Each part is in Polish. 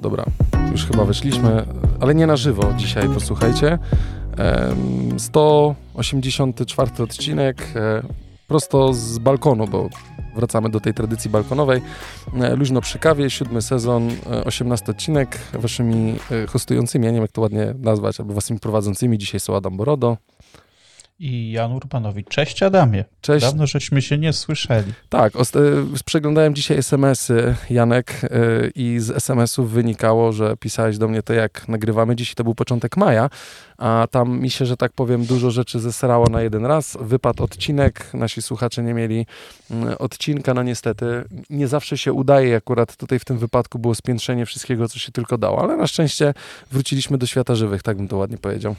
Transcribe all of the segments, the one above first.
Dobra, już chyba weszliśmy, ale nie na żywo dzisiaj, posłuchajcie. 184 odcinek, e, prosto z balkonu, bo wracamy do tej tradycji balkonowej. E, luźno przy kawie, siódmy sezon, 18 e, odcinek. Waszymi hostującymi, ja nie wiem jak to ładnie nazwać, albo waszymi prowadzącymi dzisiaj są Adam Borodo i Jan Urbanowicz. Cześć Adamie. Cześć. Dawno żeśmy się nie słyszeli. Tak, e, przeglądałem dzisiaj SMS-y, Janek, yy, i z SMS-ów wynikało, że pisałeś do mnie to, jak nagrywamy. Dzisiaj to był początek maja, a tam mi się, że tak powiem, dużo rzeczy zesrało na jeden raz. Wypadł odcinek, nasi słuchacze nie mieli yy, odcinka, no niestety. Nie zawsze się udaje, akurat tutaj w tym wypadku było spiętrzenie wszystkiego, co się tylko dało, ale na szczęście wróciliśmy do świata żywych, tak bym to ładnie powiedział.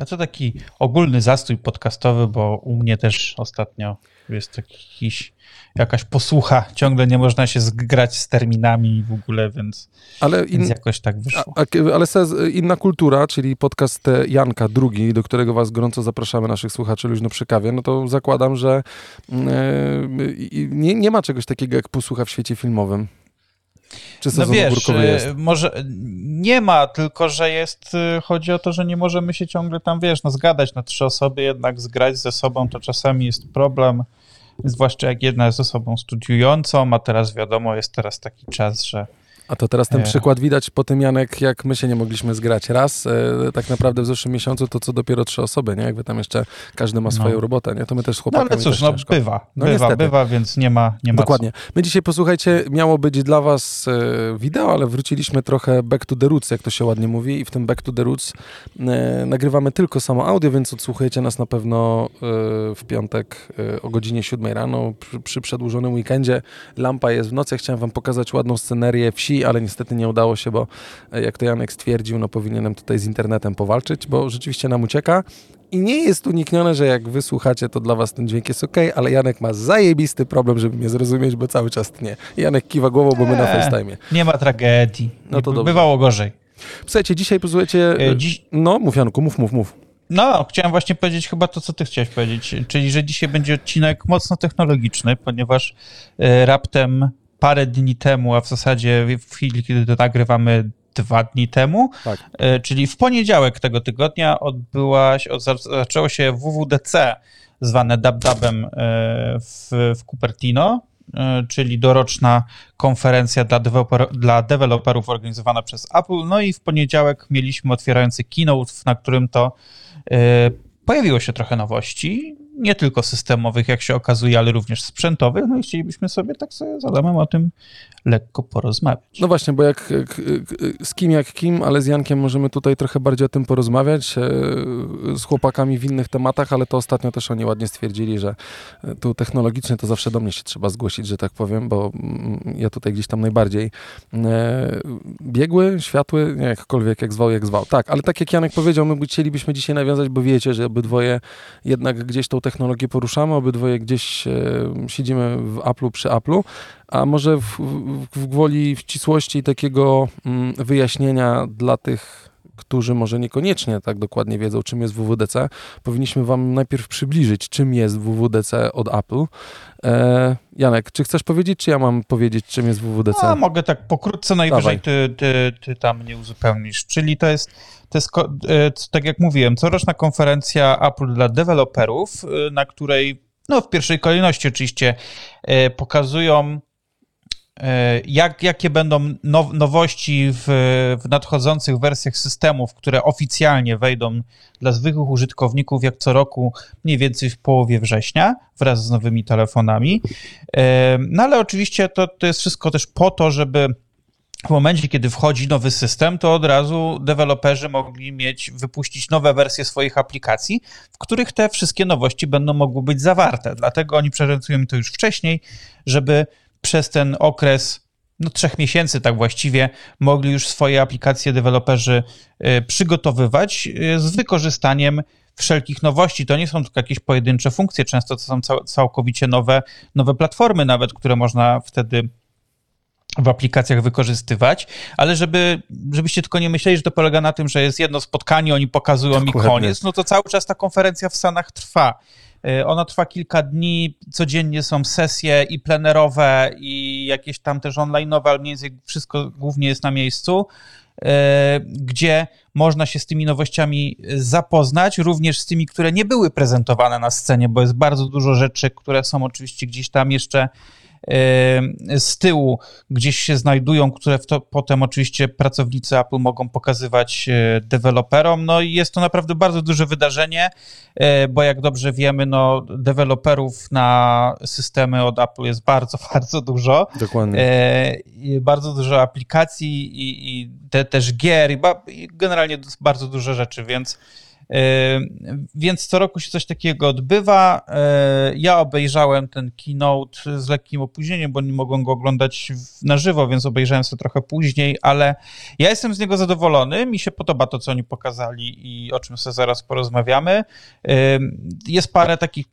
A to taki ogólny zastój podcastowy, bo u mnie też ostatnio jest jakiś, jakaś posłucha. Ciągle nie można się zgrać z terminami w ogóle, więc, ale in, więc jakoś tak wyszło. A, ale inna kultura, czyli podcast Janka drugi, do którego was gorąco zapraszamy, naszych słuchaczy luźno przy kawie, no to zakładam, że yy, nie, nie ma czegoś takiego jak posłucha w świecie filmowym. Czy no wiesz, jest? Y, może nie ma, tylko że jest, y, chodzi o to, że nie możemy się ciągle tam, wiesz, no zgadać na trzy osoby, jednak zgrać ze sobą to czasami jest problem, zwłaszcza jak jedna jest osobą studiującą, a teraz wiadomo, jest teraz taki czas, że a to teraz ten przykład widać po tym, Janek, jak my się nie mogliśmy zgrać raz. E, tak naprawdę w zeszłym miesiącu to co dopiero trzy osoby, nie? Jakby tam jeszcze każdy ma swoją no. robotę, nie? To my też z chłopakami No ale cóż, no ciężko. bywa, no, bywa, niestety. bywa, więc nie ma, nie ma Dokładnie. Co. My dzisiaj, posłuchajcie, miało być dla was e, wideo, ale wróciliśmy trochę back to the roots, jak to się ładnie mówi i w tym back to the roots e, nagrywamy tylko samo audio, więc odsłuchujecie nas na pewno e, w piątek e, o godzinie 7 rano przy, przy przedłużonym weekendzie. Lampa jest w nocy. Chciałem wam pokazać ładną scenerię wsi, ale niestety nie udało się, bo e, jak to Janek stwierdził, no powinienem tutaj z internetem powalczyć, bo rzeczywiście nam ucieka. I nie jest uniknione, że jak wysłuchacie, to dla was ten dźwięk jest ok, ale Janek ma zajebisty problem, żeby mnie zrozumieć, bo cały czas tnie. Janek kiwa głową, bo my na FaceTime. Nie ma tragedii. No to dobrze. Bywało gorzej. Słuchajcie, dzisiaj posłuchajcie... E, dziś... No, mów Janku, mów, mów, mów. No, chciałem właśnie powiedzieć chyba to, co ty chciałeś powiedzieć, czyli że dzisiaj będzie odcinek mocno technologiczny, ponieważ e, raptem parę dni temu, a w zasadzie w chwili, kiedy to nagrywamy dwa dni temu, tak. E, czyli w poniedziałek tego tygodnia odbyła się, zaczęło się WWDC, zwane DabDabem e, w, w Cupertino, e, czyli doroczna konferencja dla, deweloper, dla deweloperów organizowana przez Apple. No i w poniedziałek mieliśmy otwierający keynote, na którym to pojawiło się trochę nowości nie tylko systemowych, jak się okazuje, ale również sprzętowych. No i chcielibyśmy sobie tak sobie z Adamem o tym lekko porozmawiać. No właśnie, bo jak z kim jak kim, ale z Jankiem możemy tutaj trochę bardziej o tym porozmawiać, e, z chłopakami w innych tematach, ale to ostatnio też oni ładnie stwierdzili, że e, tu technologicznie to zawsze do mnie się trzeba zgłosić, że tak powiem, bo mm, ja tutaj gdzieś tam najbardziej e, biegły, światły, jakkolwiek, jak zwał, jak zwał. Tak, ale tak jak Janek powiedział, my chcielibyśmy dzisiaj nawiązać, bo wiecie, że obydwoje jednak gdzieś tą technologię poruszamy, obydwoje gdzieś siedzimy w Apple'u przy Apple'u, a może w, w, w gwoli ścisłości takiego mm, wyjaśnienia dla tych, którzy może niekoniecznie tak dokładnie wiedzą, czym jest WWDC, powinniśmy Wam najpierw przybliżyć, czym jest WWDC od Apple. E, Janek, czy chcesz powiedzieć, czy ja mam powiedzieć, czym jest WWDC? A, mogę tak pokrótce, najwyżej ty, ty, ty tam nie uzupełnisz. Czyli to jest, to jest, e, tak jak mówiłem, coroczna konferencja Apple dla deweloperów, e, na której no, w pierwszej kolejności oczywiście e, pokazują jak, jakie będą now, nowości w, w, nadchodzących wersjach systemów, które oficjalnie wejdą dla zwykłych użytkowników, jak co roku, mniej więcej w połowie września, wraz z nowymi telefonami. E, no ale oczywiście to, to jest wszystko też po to, żeby w momencie, kiedy wchodzi nowy system, to od razu deweloperzy mogli mieć, wypuścić nowe wersje swoich aplikacji, w których te wszystkie nowości będą mogły być zawarte. Dlatego oni prezentują to już wcześniej, żeby przez ten okres no, trzech miesięcy, tak właściwie, mogli już swoje aplikacje deweloperzy y, przygotowywać y, z wykorzystaniem wszelkich nowości. To nie są tylko jakieś pojedyncze funkcje, często to są całkowicie nowe, nowe platformy, nawet które można wtedy w aplikacjach wykorzystywać, ale żeby, żebyście tylko nie myśleli, że to polega na tym, że jest jedno spotkanie, oni pokazują Dokładnie. mi koniec, no to cały czas ta konferencja w Stanach trwa Ona trwa kilka dni, codziennie są sesje i plenerowe, i jakieś tam też online'owe, ale mniej więcej wszystko głównie jest na miejscu. E, gdzie można się z tymi nowościami zapoznać, również z tymi, które nie były prezentowane na scenie, bo jest bardzo dużo rzeczy, które są oczywiście gdzieś tam jeszcze z tyłu gdzieś się znajdują, które to, potem oczywiście pracownicy Apple mogą pokazywać e, deweloperom. No i jest to naprawdę bardzo duże wydarzenie, e, bo jak dobrze wiemy, no deweloperów na systemy od Apple jest bardzo, bardzo dużo. Dokładnie. E, bardzo dużo aplikacji i, i te, też gier i, i generalnie bardzo dużo rzeczy, więc więc co roku się coś takiego odbywa. E, ja obejrzałem ten keynote z lekkim opóźnieniem, bo nie mogłem go oglądać na żywo, więc obejrzałem sobie trochę później, ale ja jestem z niego zadowolony. Mi się podoba to, co oni pokazali i o czym sobie zaraz porozmawiamy. Jest parę takich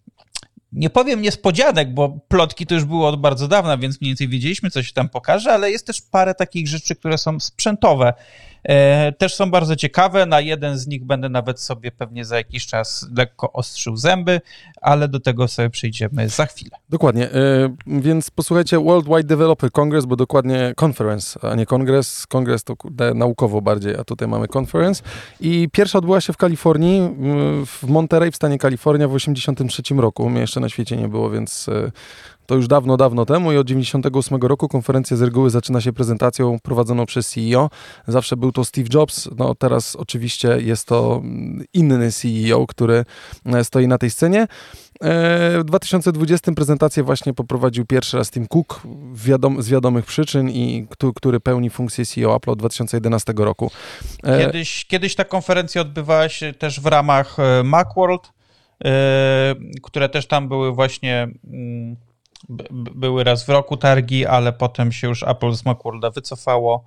nie powiem niespodzianek, bo plotki to już było od bardzo dawna, więc mniej więcej wiedzieliśmy, co się tam pokaże, ale jest też parę takich rzeczy, które są sprzętowe. E, też są bardzo ciekawe. Na jeden z nich będę nawet sobie pewnie za jakiś czas lekko ostrzył zęby, ale do tego sobie przyjdziemy za chwilę. Dokładnie. E, więc posłuchajcie Worldwide Developer Congress, bo dokładnie conference, a nie kongres. Kongres to naukowo bardziej, a tutaj mamy conference. I pierwsza odbyła się w Kalifornii, w Monterey w stanie Kalifornia w 1983 roku. Mnie jeszcze na świecie nie było, więc e, to już dawno, dawno temu i od 98 roku konferencja z reguły zaczyna się prezentacją prowadzoną przez CEO. Zawsze był to Steve Jobs, no teraz oczywiście jest to inny CEO, który e, stoi na tej scenie. E, w 2020 prezentację właśnie poprowadził pierwszy raz Tim Cook wiadom, z wiadomych przyczyn i który pełni funkcję CEO Apple od 2011 roku. E, kiedyś, kiedyś ta konferencja odbywała się też w ramach Macworld, które też tam były właśnie mm, były raz w roku targi, ale potem się już Apple z Macworlda wycofało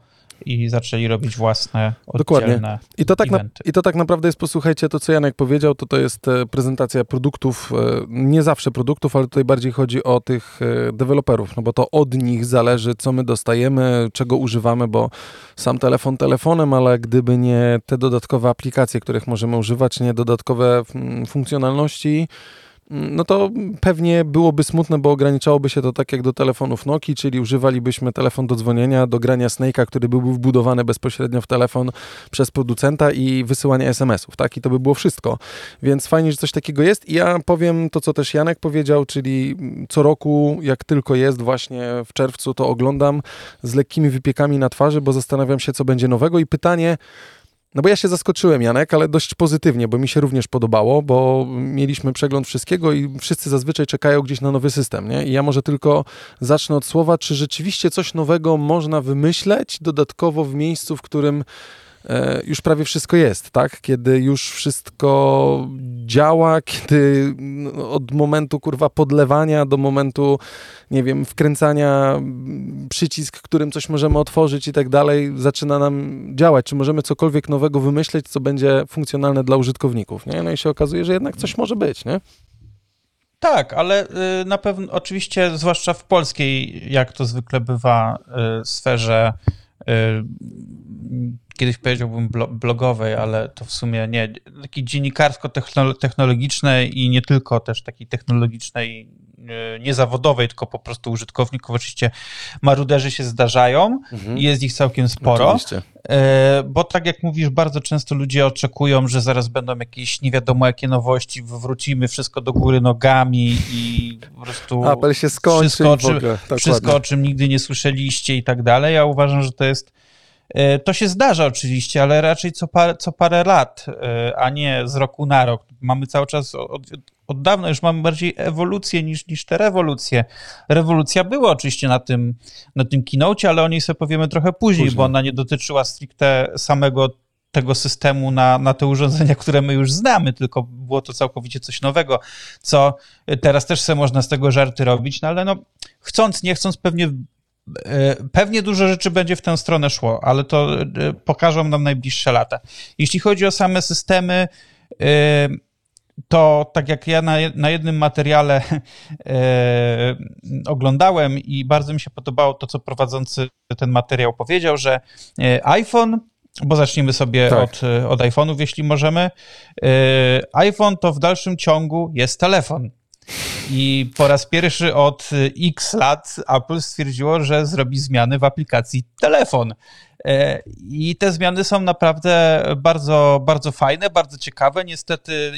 i zaczęli robić własne Dokładnie. I to, tak na, I to tak naprawdę jest, posłuchajcie, to co Janek powiedział, to to jest e, prezentacja produktów, e, nie zawsze produktów, ale tutaj bardziej chodzi o tych e, deweloperów, no bo to od nich zależy, co my dostajemy, czego używamy, bo sam telefon telefonem, ale gdyby nie te dodatkowe aplikacje, których możemy używać, nie dodatkowe mm, funkcjonalności, no to pewnie byłoby smutne, bo ograniczałoby się to tak jak do telefonów Nokia, czyli używalibyśmy telefon do dzwonienia, do grania Snake'a, który byłby wbudowany bezpośrednio w telefon przez producenta i wysyłania SMS-ów, tak? I to by było wszystko. Więc fajnie, że coś takiego jest. I ja powiem to, co też Janek powiedział, czyli co roku, jak tylko jest właśnie w czerwcu, to oglądam z lekkimi wypiekami na twarzy, bo zastanawiam się, co będzie nowego i pytanie, no bo ja się zaskoczyłem, Janek, ale dość pozytywnie, bo mi się również podobało, bo mieliśmy przegląd wszystkiego i wszyscy zazwyczaj czekają gdzieś na nowy system, nie? I ja może tylko zacznę od słowa, czy rzeczywiście coś nowego można wymyśleć dodatkowo w miejscu, w którym już prawie wszystko jest, tak? Kiedy już wszystko działa, kiedy no, od momentu kurwa podlewania do momentu, nie wiem, wkręcania przycisk, którym coś możemy otworzyć i tak dalej, zaczyna nam działać. Czy możemy cokolwiek nowego wymyśleć, co będzie funkcjonalne dla użytkowników, nie? No i się okazuje, że jednak coś może być, nie? Tak, ale y, na pewno, oczywiście, zwłaszcza w polskiej, jak to zwykle bywa, y, sferze kiedyś powiedziałbym blogowej, ale to w sumie nie, takiej dziennikarsko-technologicznej i nie tylko też takiej technologicznej, niezawodowej, tylko po prostu użytkowników. Oczywiście maruderzy się zdarzają mhm. i jest ich całkiem sporo. Oczywiście. E, bo tak jak mówisz, bardzo często ludzie oczekują, że zaraz będą jakieś nie wiadomo jakie nowości, wywrócimy wszystko do góry nogami i po prostu Apple się skończy wszystko, o czym, wszystko, o czym nigdy nie słyszeliście i tak dalej. Ja uważam, że to jest E, to się zdarza oczywiście, ale raczej co, par, co parę lat, e, a nie z roku na rok. Mamy cały czas od, od dawna już mamy bardziej ewolucję niż, niż te rewolucje. Rewolucja była oczywiście na tym, na tym keynote, ale o niej sobie powiemy trochę później, później. bo ona nie dotyczyła stricte samego tego systemu na, na te urządzenia, które my już znamy, tylko było to całkowicie coś nowego, co teraz też sobie można z tego żarty robić, no ale no, chcąc, nie chcąc, pewnie E, pewnie dużo rzeczy będzie w tę stronę szło, ale to e, pokażą nam najbliższe lata. Jeśli chodzi o same systemy, e, to tak jak ja na, na jednym materiale oglądałem i bardzo mi się podobało to, co prowadzący ten materiał powiedział, że iPhone bo zacznijmy sobie tak. od, od iPhone'ów, jeśli możemy. iPhone to w dalszym ciągu jest telefon. I po raz pierwszy od x lat Apple stwierdziło, że zrobi zmiany w aplikacji telefon. I te zmiany są naprawdę bardzo, bardzo fajne, bardzo ciekawe. Niestety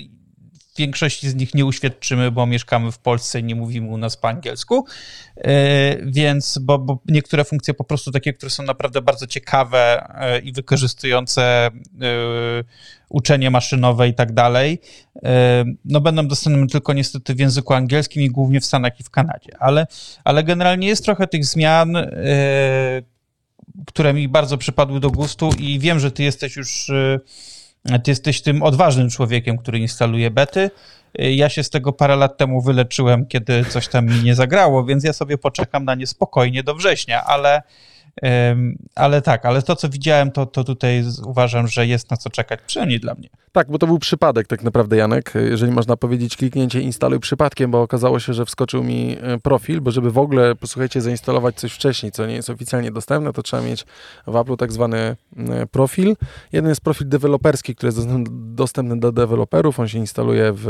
większości z nich nie uświadczymy, bo mieszkamy w Polsce i nie mówimy u nas po angielsku, e, więc, bo, bo niektóre funkcje po prostu takie, które są naprawdę bardzo ciekawe e, i wykorzystujące e, uczenie maszynowe i tak dalej, no będą dostępne tylko niestety w języku angielskim i głównie w Stanach i w Kanadzie, ale, ale generalnie jest trochę tych zmian, które mi bardzo przypadły do gustu i wiem, że ty jesteś już ty jesteś tym odważnym człowiekiem, który instaluje bety. Ja się z tego parę lat temu wyleczyłem, kiedy coś tam mi nie zagrało, więc ja sobie poczekam na nie spokojnie do września, ale ale tak, ale to, co widziałem, to, to tutaj uważam, że jest na co czekać, przynajmniej dla mnie. Tak, bo to był przypadek tak naprawdę, Janek. Jeżeli można powiedzieć, kliknięcie instaluj przypadkiem, bo okazało się, że wskoczył mi e, profil, bo żeby w ogóle, posłuchajcie, zainstalować coś wcześniej, co nie jest oficjalnie dostępne, to trzeba mieć w Apple tak zwany e, profil. Jeden jest profil deweloperski, który jest dostępny do deweloperów, on się instaluje w,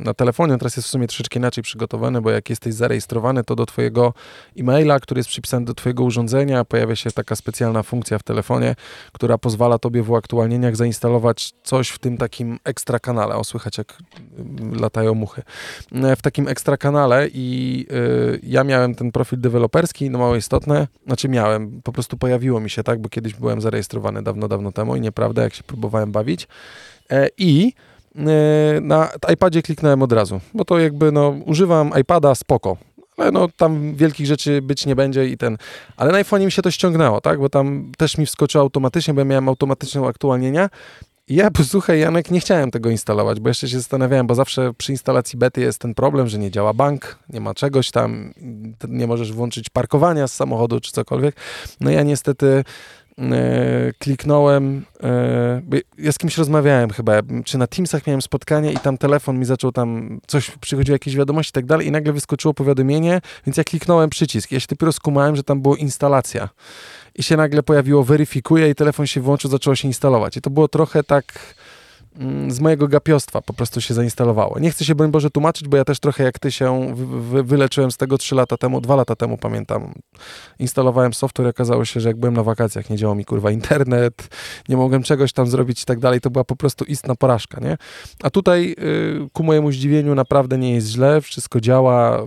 na telefonie, teraz jest w sumie troszeczkę inaczej przygotowany, bo jak jesteś zarejestrowany, to do twojego e-maila, który jest przypisany do twojego urządzenia, pojawia się taka specjalna funkcja w telefonie, która pozwala tobie w uaktualnieniach zainstalować coś w tym takim ekstra kanale. O, słychać jak y, latają muchy. E, w takim ekstra kanale i y, ja miałem ten profil deweloperski, no mało istotne, znaczy miałem, po prostu pojawiło mi się, tak, bo kiedyś byłem zarejestrowany dawno, dawno temu i nieprawda, jak się próbowałem bawić. E, I y, na iPadzie kliknąłem od razu, bo to jakby, no, używam iPada spoko ale no tam wielkich rzeczy być nie będzie i ten. Ale na iPhone mi się to ściągnęło, tak? Bo tam też mi wskoczyło automatycznie, bo ja miałem automatyczne uaktualnienia. I ja, posłuchaj, Janek, nie chciałem tego instalować, bo jeszcze się zastanawiałem, bo zawsze przy instalacji bety jest ten problem, że nie działa bank, nie ma czegoś tam, nie możesz włączyć parkowania z samochodu czy cokolwiek. No ja niestety kliknąłem, e, ja z kimś rozmawiałem chyba, czy na Teamsach miałem spotkanie i tam telefon mi zaczął tam, coś, przychodziły jakieś wiadomości i tak dalej i nagle wyskoczyło powiadomienie, więc ja kliknąłem przycisk. Ja się dopiero skumałem, że tam była instalacja. I się nagle pojawiło weryfikuje i telefon się włączył, zaczęło się instalować. I to było trochę tak z mojego gapiostwa po prostu się zainstalowało. Nie chcę się, broń Boże, tłumaczyć, bo ja też trochę jak ty się wy wyleczyłem z tego 3 lata temu, 2 lata temu pamiętam. Instalowałem software, okazało się, że jak byłem na wakacjach, nie działał mi kurwa internet, nie mogłem czegoś tam zrobić i tak dalej. To była po prostu istna porażka, nie? A tutaj yy, ku mojemu zdziwieniu naprawdę nie jest źle, wszystko działa,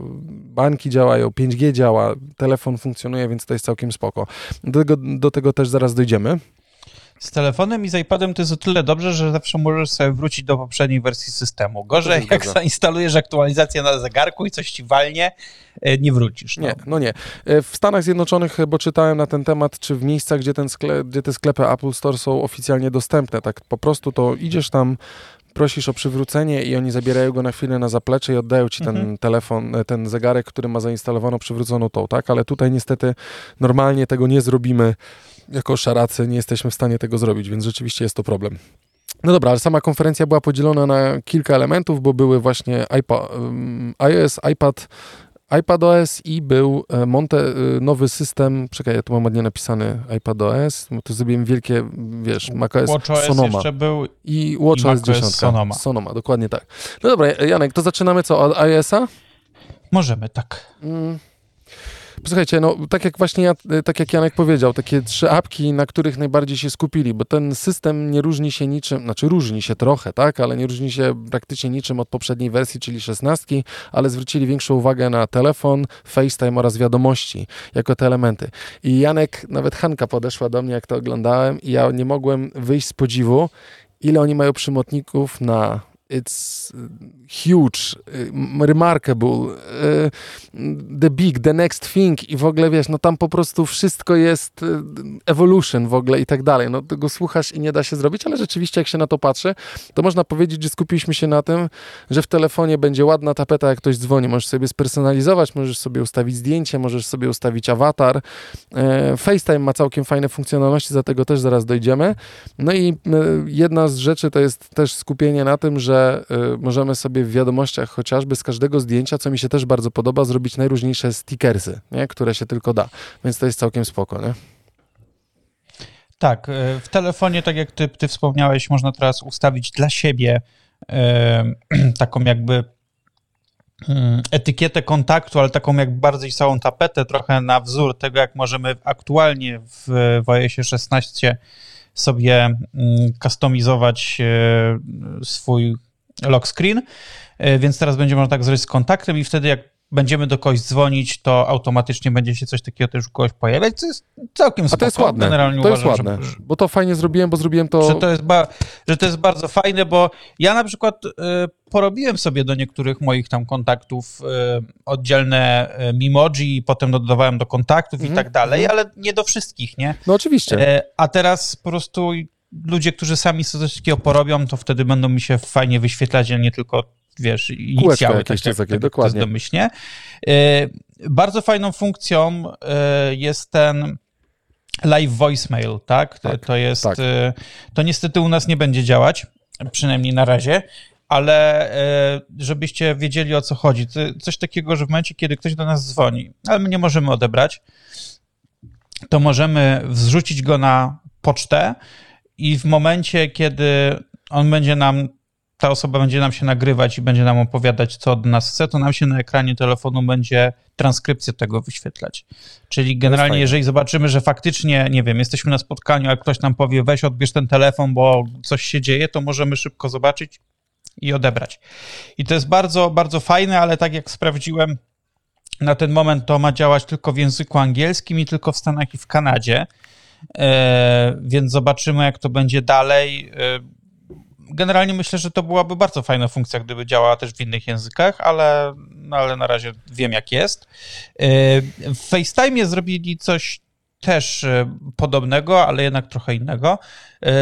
banki działają, 5G działa, telefon funkcjonuje, więc to jest całkiem spoko. Do tego, do tego też zaraz dojdziemy. Z telefonem i z iPadem to jest o tyle dobrze, że zawsze możesz sobie wrócić do poprzedniej wersji systemu. Gorzej, jak zainstalujesz aktualizację na zegarku i coś ci walnie, e, nie wrócisz. No. Nie, no nie. E, w Stanach Zjednoczonych, bo czytałem na ten temat, czy w miejscach, gdzie, ten sklep, gdzie te sklepy Apple Store są oficjalnie dostępne, tak po prostu to idziesz tam, prosisz o przywrócenie i oni zabierają go na chwilę na zaplecze i oddają ci ten mhm. telefon, e, ten zegarek, który ma zainstalowaną przywróconą tą, tak? Ale tutaj niestety normalnie tego nie zrobimy jako szaracy nie jesteśmy w stanie tego zrobić, więc rzeczywiście jest to problem. No dobra, ale sama konferencja była podzielona na kilka elementów, bo były właśnie iPad, iOS, iPad, iPadOS i był e, Monte, e, nowy system, czekaj, ja tu mam ładnie napisany iPadOS, to zrobiłem wielkie, wiesz, macOS WatchOS Sonoma. jeszcze był i WatchOS 10. Sonoma. Sonoma, dokładnie tak. No dobra, Janek, to zaczynamy co, od iOS-a? Możemy, tak. Mm. Słuchajcie, no tak jak właśnie ja, tak jak Janek powiedział, takie trzy apki, na których najbardziej się skupili, bo ten system nie różni się niczym, znaczy różni się trochę, tak, ale nie różni się praktycznie niczym od poprzedniej wersji, czyli 16, ale zwrócili większą uwagę na telefon, FaceTime oraz wiadomości jako te elementy. I Janek, nawet Hanka podeszła do mnie, jak to oglądałem i ja nie mogłem wyjść z podziwu, ile oni mają przymotników na it's uh, huge, uh, remarkable, uh, the big, the next thing i w ogóle wiesz, no tam po prostu wszystko jest evolution w ogóle i tak dalej. No tego słuchasz i nie da się zrobić, ale rzeczywiście jak się na to patrzy, to można powiedzieć, że skupiliśmy się na tym, że w telefonie będzie ładna tapeta, jak ktoś dzwoni. Możesz sobie spersonalizować, możesz sobie ustawić zdjęcie, możesz sobie ustawić awatar. E, FaceTime ma całkiem fajne funkcjonalności, za tego też zaraz dojdziemy. No i jedna z rzeczy to jest też skupienie na tym, że że y, możemy sobie w wiadomościach chociażby z każdego zdjęcia, co mi się też bardzo podoba, zrobić najróżniejsze stickersy, nie? które się tylko da. Więc to jest całkiem spoko, nie? Tak, e, w telefonie, tak jak ty, ty wspomniałeś, można teraz ustawić dla siebie e, taką jakby mm, etykietę kontaktu, ale taką jak bardziej całą tapetę, trochę na wzór tego, jak możemy aktualnie w, iOSie 16 sobie mm, kustomizować e, swój lock screen, e, więc teraz będzie można tak zrobić z kontaktem i wtedy jak będziemy do kogoś dzwonić, to automatycznie będzie się coś takiego też u kogoś pojawiać, co jest całkiem spoko. A to jest ładne, Generalnie to uważam, jest ładne, że, bo to fajnie zrobiłem, bo zrobiłem to... Że to jest, ba, że to jest bardzo fajne, bo ja na przykład y, porobiłem sobie do niektórych moich tam kontaktów y, oddzielne y, Mimoji i potem dodawałem do kontaktów mm i mhm, tak dalej, mhm. ale nie do wszystkich, nie? No oczywiście. a teraz po prostu ludzie, którzy sami sobie coś takiego porobią, to wtedy będą mi się fajnie wyświetlać, a nie tylko wiesz, inicjały, tak, takie, tak, dokładnie. domyślnie. E, bardzo fajną funkcją e, jest ten live voicemail, tak? tak to jest, tak. E, to niestety u nas nie będzie działać, przynajmniej na razie, ale żebyście wiedzieli o co chodzi. Coś takiego, że w momencie, kiedy ktoś do nas dzwoni, ale my nie możemy odebrać, to możemy wrzucić go na pocztę i w momencie, kiedy on będzie nam ta osoba będzie nam się nagrywać i będzie nam opowiadać, co od nas chce, to nam się na ekranie telefonu będzie transkrypcja tego wyświetlać. Czyli generalnie, jeżeli zobaczymy, że faktycznie, nie wiem, jesteśmy na spotkaniu, a ktoś nam powie, weź odbierz ten telefon, bo coś się dzieje, to możemy szybko zobaczyć i odebrać. I to jest bardzo, bardzo fajne, ale tak jak sprawdziłem, na ten moment to ma działać tylko w języku angielskim i tylko w Stanach i w Kanadzie. E, więc zobaczymy, jak to będzie dalej. E, generalnie myślę, że to byłaby bardzo fajna funkcja, gdyby działała też w innych językach, ale, no ale na razie wiem, jak jest. E, w FaceTime zrobili coś też podobnego, ale jednak trochę innego,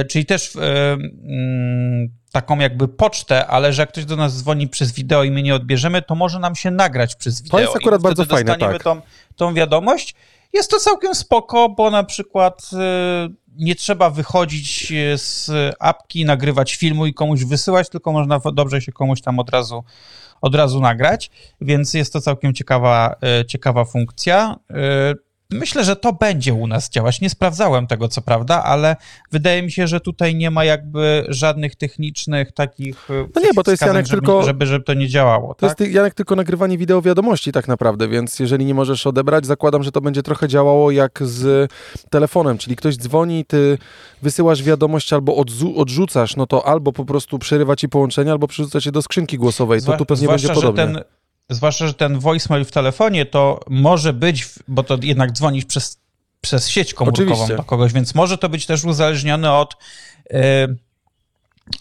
czyli też mm, taką jakby pocztę, ale że jak ktoś do nas dzwoni przez wideo i my nie odbierzemy, to może nam się nagrać przez wideo. To jest akurat bardzo fajne, tak. tą, tą wiadomość. Jest to całkiem spoko, bo na przykład nie trzeba wychodzić e, z apki, nagrywać filmu i komuś wysyłać, tylko można dobrze się komuś tam od razu, od razu nagrać, więc jest to całkiem ciekawa, e, ciekawa funkcja. Myślę, że to będzie u nas działać. Nie sprawdzałem tego, co prawda, ale wydaje mi się, że tutaj nie ma jakby żadnych technicznych takich. E, no nie, bo to jest Janek żeby, tylko. Żeby, żeby to nie działało. To tak? jest Janek tylko nagrywanie wideo wiadomości, tak naprawdę, więc jeżeli nie możesz odebrać, zakładam, że to będzie trochę działało jak z telefonem, czyli ktoś dzwoni, ty wysyłasz wiadomość albo odrzucasz, no to albo po prostu przerywa ci połączenie, albo przerzuca cię do skrzynki głosowej. To tu pewnie będzie podobne. Że ten zwłaszcza, że ten voicemail w telefonie to może być, bo to jednak dzwonisz przez, przez sieć komórkową Oczywiście. do kogoś, więc może to być też uzależnione od, yy,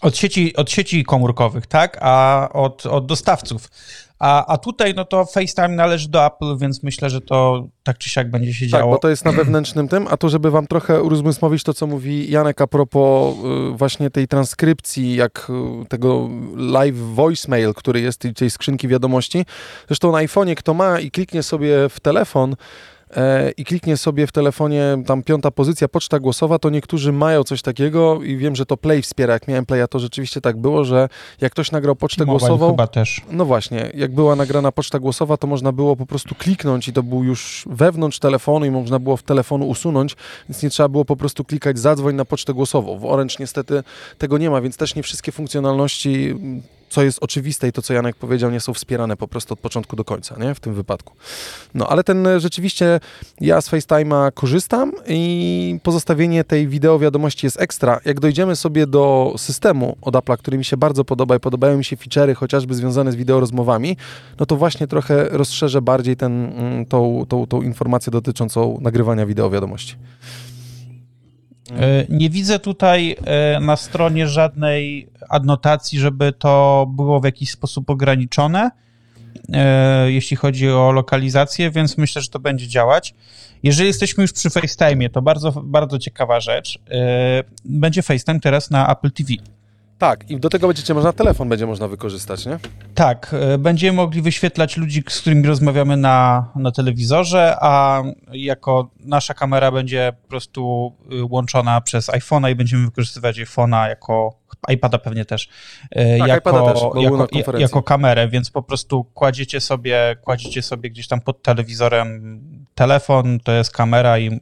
od, sieci, od sieci komórkowych, tak, a od, od dostawców. A, a tutaj, no to FaceTime należy do Apple, więc myślę, że to tak czy siak będzie się tak, działo. Tak, bo to jest na wewnętrznym tym, a to, żeby wam trochę urozmysłowić to, co mówi Janek a propos y, właśnie tej transkrypcji, jak y, tego live voicemail, który jest tej, tej skrzynki wiadomości. Zresztą na iPhone'ie, kto ma i kliknie sobie w telefon, i kliknie sobie w telefonie tam piąta pozycja, poczta głosowa, to niektórzy mają coś takiego i wiem, że to Play wspiera. Jak miałem Playa, to rzeczywiście tak było, że jak ktoś nagrał pocztę Mobile głosową... chyba też. No właśnie, jak była nagrana poczta głosowa, to można było po prostu kliknąć i to był już wewnątrz telefonu i można było w telefonu usunąć, więc nie trzeba było po prostu klikać zadzwoń na pocztę głosową. W Orange niestety tego nie ma, więc też nie wszystkie funkcjonalności co jest oczywiste i to, co Janek powiedział, nie są wspierane po prostu od początku do końca, nie? W tym wypadku. No, ale ten e, rzeczywiście, ja z FaceTime'a korzystam i pozostawienie tej wideo wiadomości jest ekstra. Jak dojdziemy sobie do systemu od Apple'a, który mi się bardzo podoba i podobają mi się feature'y chociażby związane z wideo rozmowami, no to właśnie trochę rozszerzę bardziej ten, mm, tą, tą, tą informację dotyczącą nagrywania wideo wiadomości. E, nie widzę tutaj e, na stronie żadnej adnotacji, żeby to było w jakiś sposób ograniczone, e, jeśli chodzi o lokalizację, więc myślę, że to będzie działać. Jeżeli jesteśmy już przy FaceTime, to bardzo, bardzo ciekawa rzecz. Będzie FaceTime teraz na Apple TV. Tak, i do tego będziecie można telefon będzie można wykorzystać, nie? Tak, e, będziemy mogli wyświetlać ludzi, z którymi rozmawiamy na, na telewizorze, a jako nasza kamera będzie po prostu y, łączona przez iPhone'a i będziemy wykorzystywać iPhone'a jako iPada pewnie też, e, tak, jako, też jako, jako kamerę, więc po prostu kładziecie sobie, kładziecie sobie gdzieś tam pod telewizorem telefon, to jest kamera i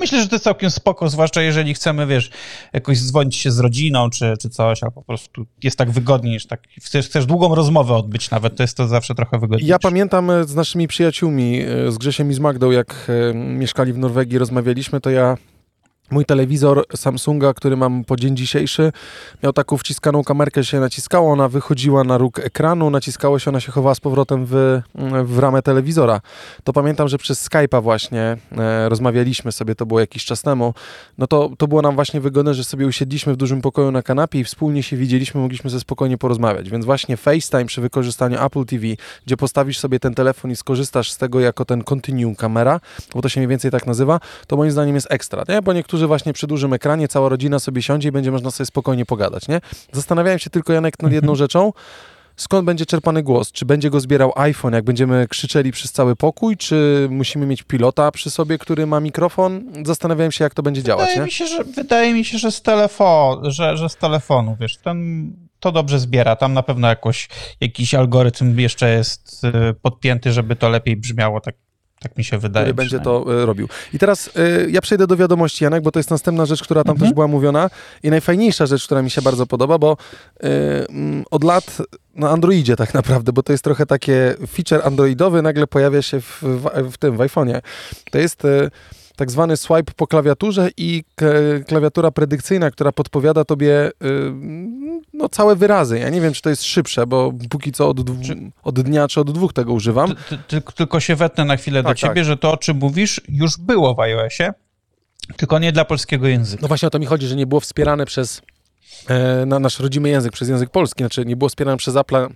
myślę, że to jest całkiem spoko, zwłaszcza jeżeli chcemy, wiesz, jakoś dzwonić się z rodziną czy, czy coś, a po prostu jest tak wygodniej, niż tak, chcesz, chcesz długą rozmowę odbyć nawet, to jest to zawsze trochę wygodniej. Ja pamiętam e, z naszymi przyjaciółmi, e, z Grzesiem i z Magdą, jak e, mieszkali w Norwegii, rozmawialiśmy, to ja Mój telewizor Samsunga, który mam po dzień dzisiejszy, miał taką wciskaną kamerkę, się naciskało, ona wychodziła na róg ekranu, naciskało się, ona się chowała z powrotem w, w ramę telewizora. To pamiętam, że przez Skype'a właśnie e, rozmawialiśmy sobie, to było jakiś czas temu, no to, to było nam właśnie wygodne, że sobie usiedliśmy w dużym pokoju na kanapie i wspólnie się widzieliśmy, mogliśmy ze spokojnie porozmawiać. Więc właśnie FaceTime przy wykorzystaniu Apple TV, gdzie postawisz sobie ten telefon i skorzystasz z tego jako ten Continuum kamera, bo to się mniej więcej tak nazywa, to moim zdaniem jest ekstra, nie? bo niektórzy właśnie przy dużym ekranie, cała rodzina sobie siądzie i będzie można sobie spokojnie pogadać, nie? Zastanawiałem się tylko, Janek, nad jedną mhm. rzeczą, skąd będzie czerpany głos? Czy będzie go zbierał iPhone, jak będziemy krzyczeli przez cały pokój, czy musimy mieć pilota przy sobie, który ma mikrofon? Zastanawiałem się, jak to będzie wydaje działać. Mi się, że, wydaje mi się, że z, telefon, że, że z telefonu, wiesz, ten, to dobrze zbiera. Tam na pewno jakoś, jakiś algorytm jeszcze jest y, podpięty, żeby to lepiej brzmiało tak tak mi się wydaje. Który będzie to e, robił. I teraz y, ja przejdę do wiadomości, Janek, bo to jest następna rzecz, która tam mhm. też była mówiona i najfajniejsza rzecz, która mi się bardzo podoba, bo y, od lat na Androidzie tak naprawdę, bo to jest trochę takie feature androidowy, nagle pojawia się w, w, w tym, w iPhone'ie. To jest... Y, tak zwany swipe po klawiaturze i klawiatura predykcyjna, która podpowiada tobie y, no, całe wyrazy. Ja nie wiem, czy to jest szybsze, bo póki co od, od dnia czy od dwóch tego używam. Ty, ty, tylko się wetnę na chwilę tak, do ciebie, tak. że to, o czym mówisz, już było w iOSie, tylko nie dla polskiego języka. No właśnie o to mi chodzi, że nie było wspierane przez e, na nasz rodzimy język, przez język polski. Znaczy nie było wspierane przez Apple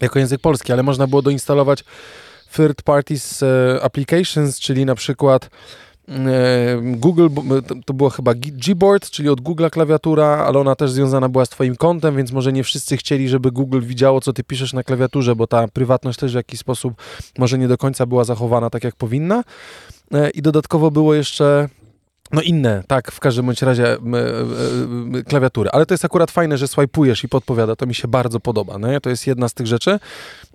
jako język polski, ale można było doinstalować third parties e, applications, czyli na przykład Google, to było chyba Gboard, czyli od Google klawiatura, ale ona też związana była z Twoim kontem, więc może nie wszyscy chcieli, żeby Google widziało, co Ty piszesz na klawiaturze, bo ta prywatność też w jakiś sposób może nie do końca była zachowana tak, jak powinna. E, I dodatkowo było jeszcze no inne, tak, w każdym bądź razie y, y, klawiatury. Ale to jest akurat fajne, że swajpujesz i podpowiada. To mi się bardzo podoba. Nie? To jest jedna z tych rzeczy.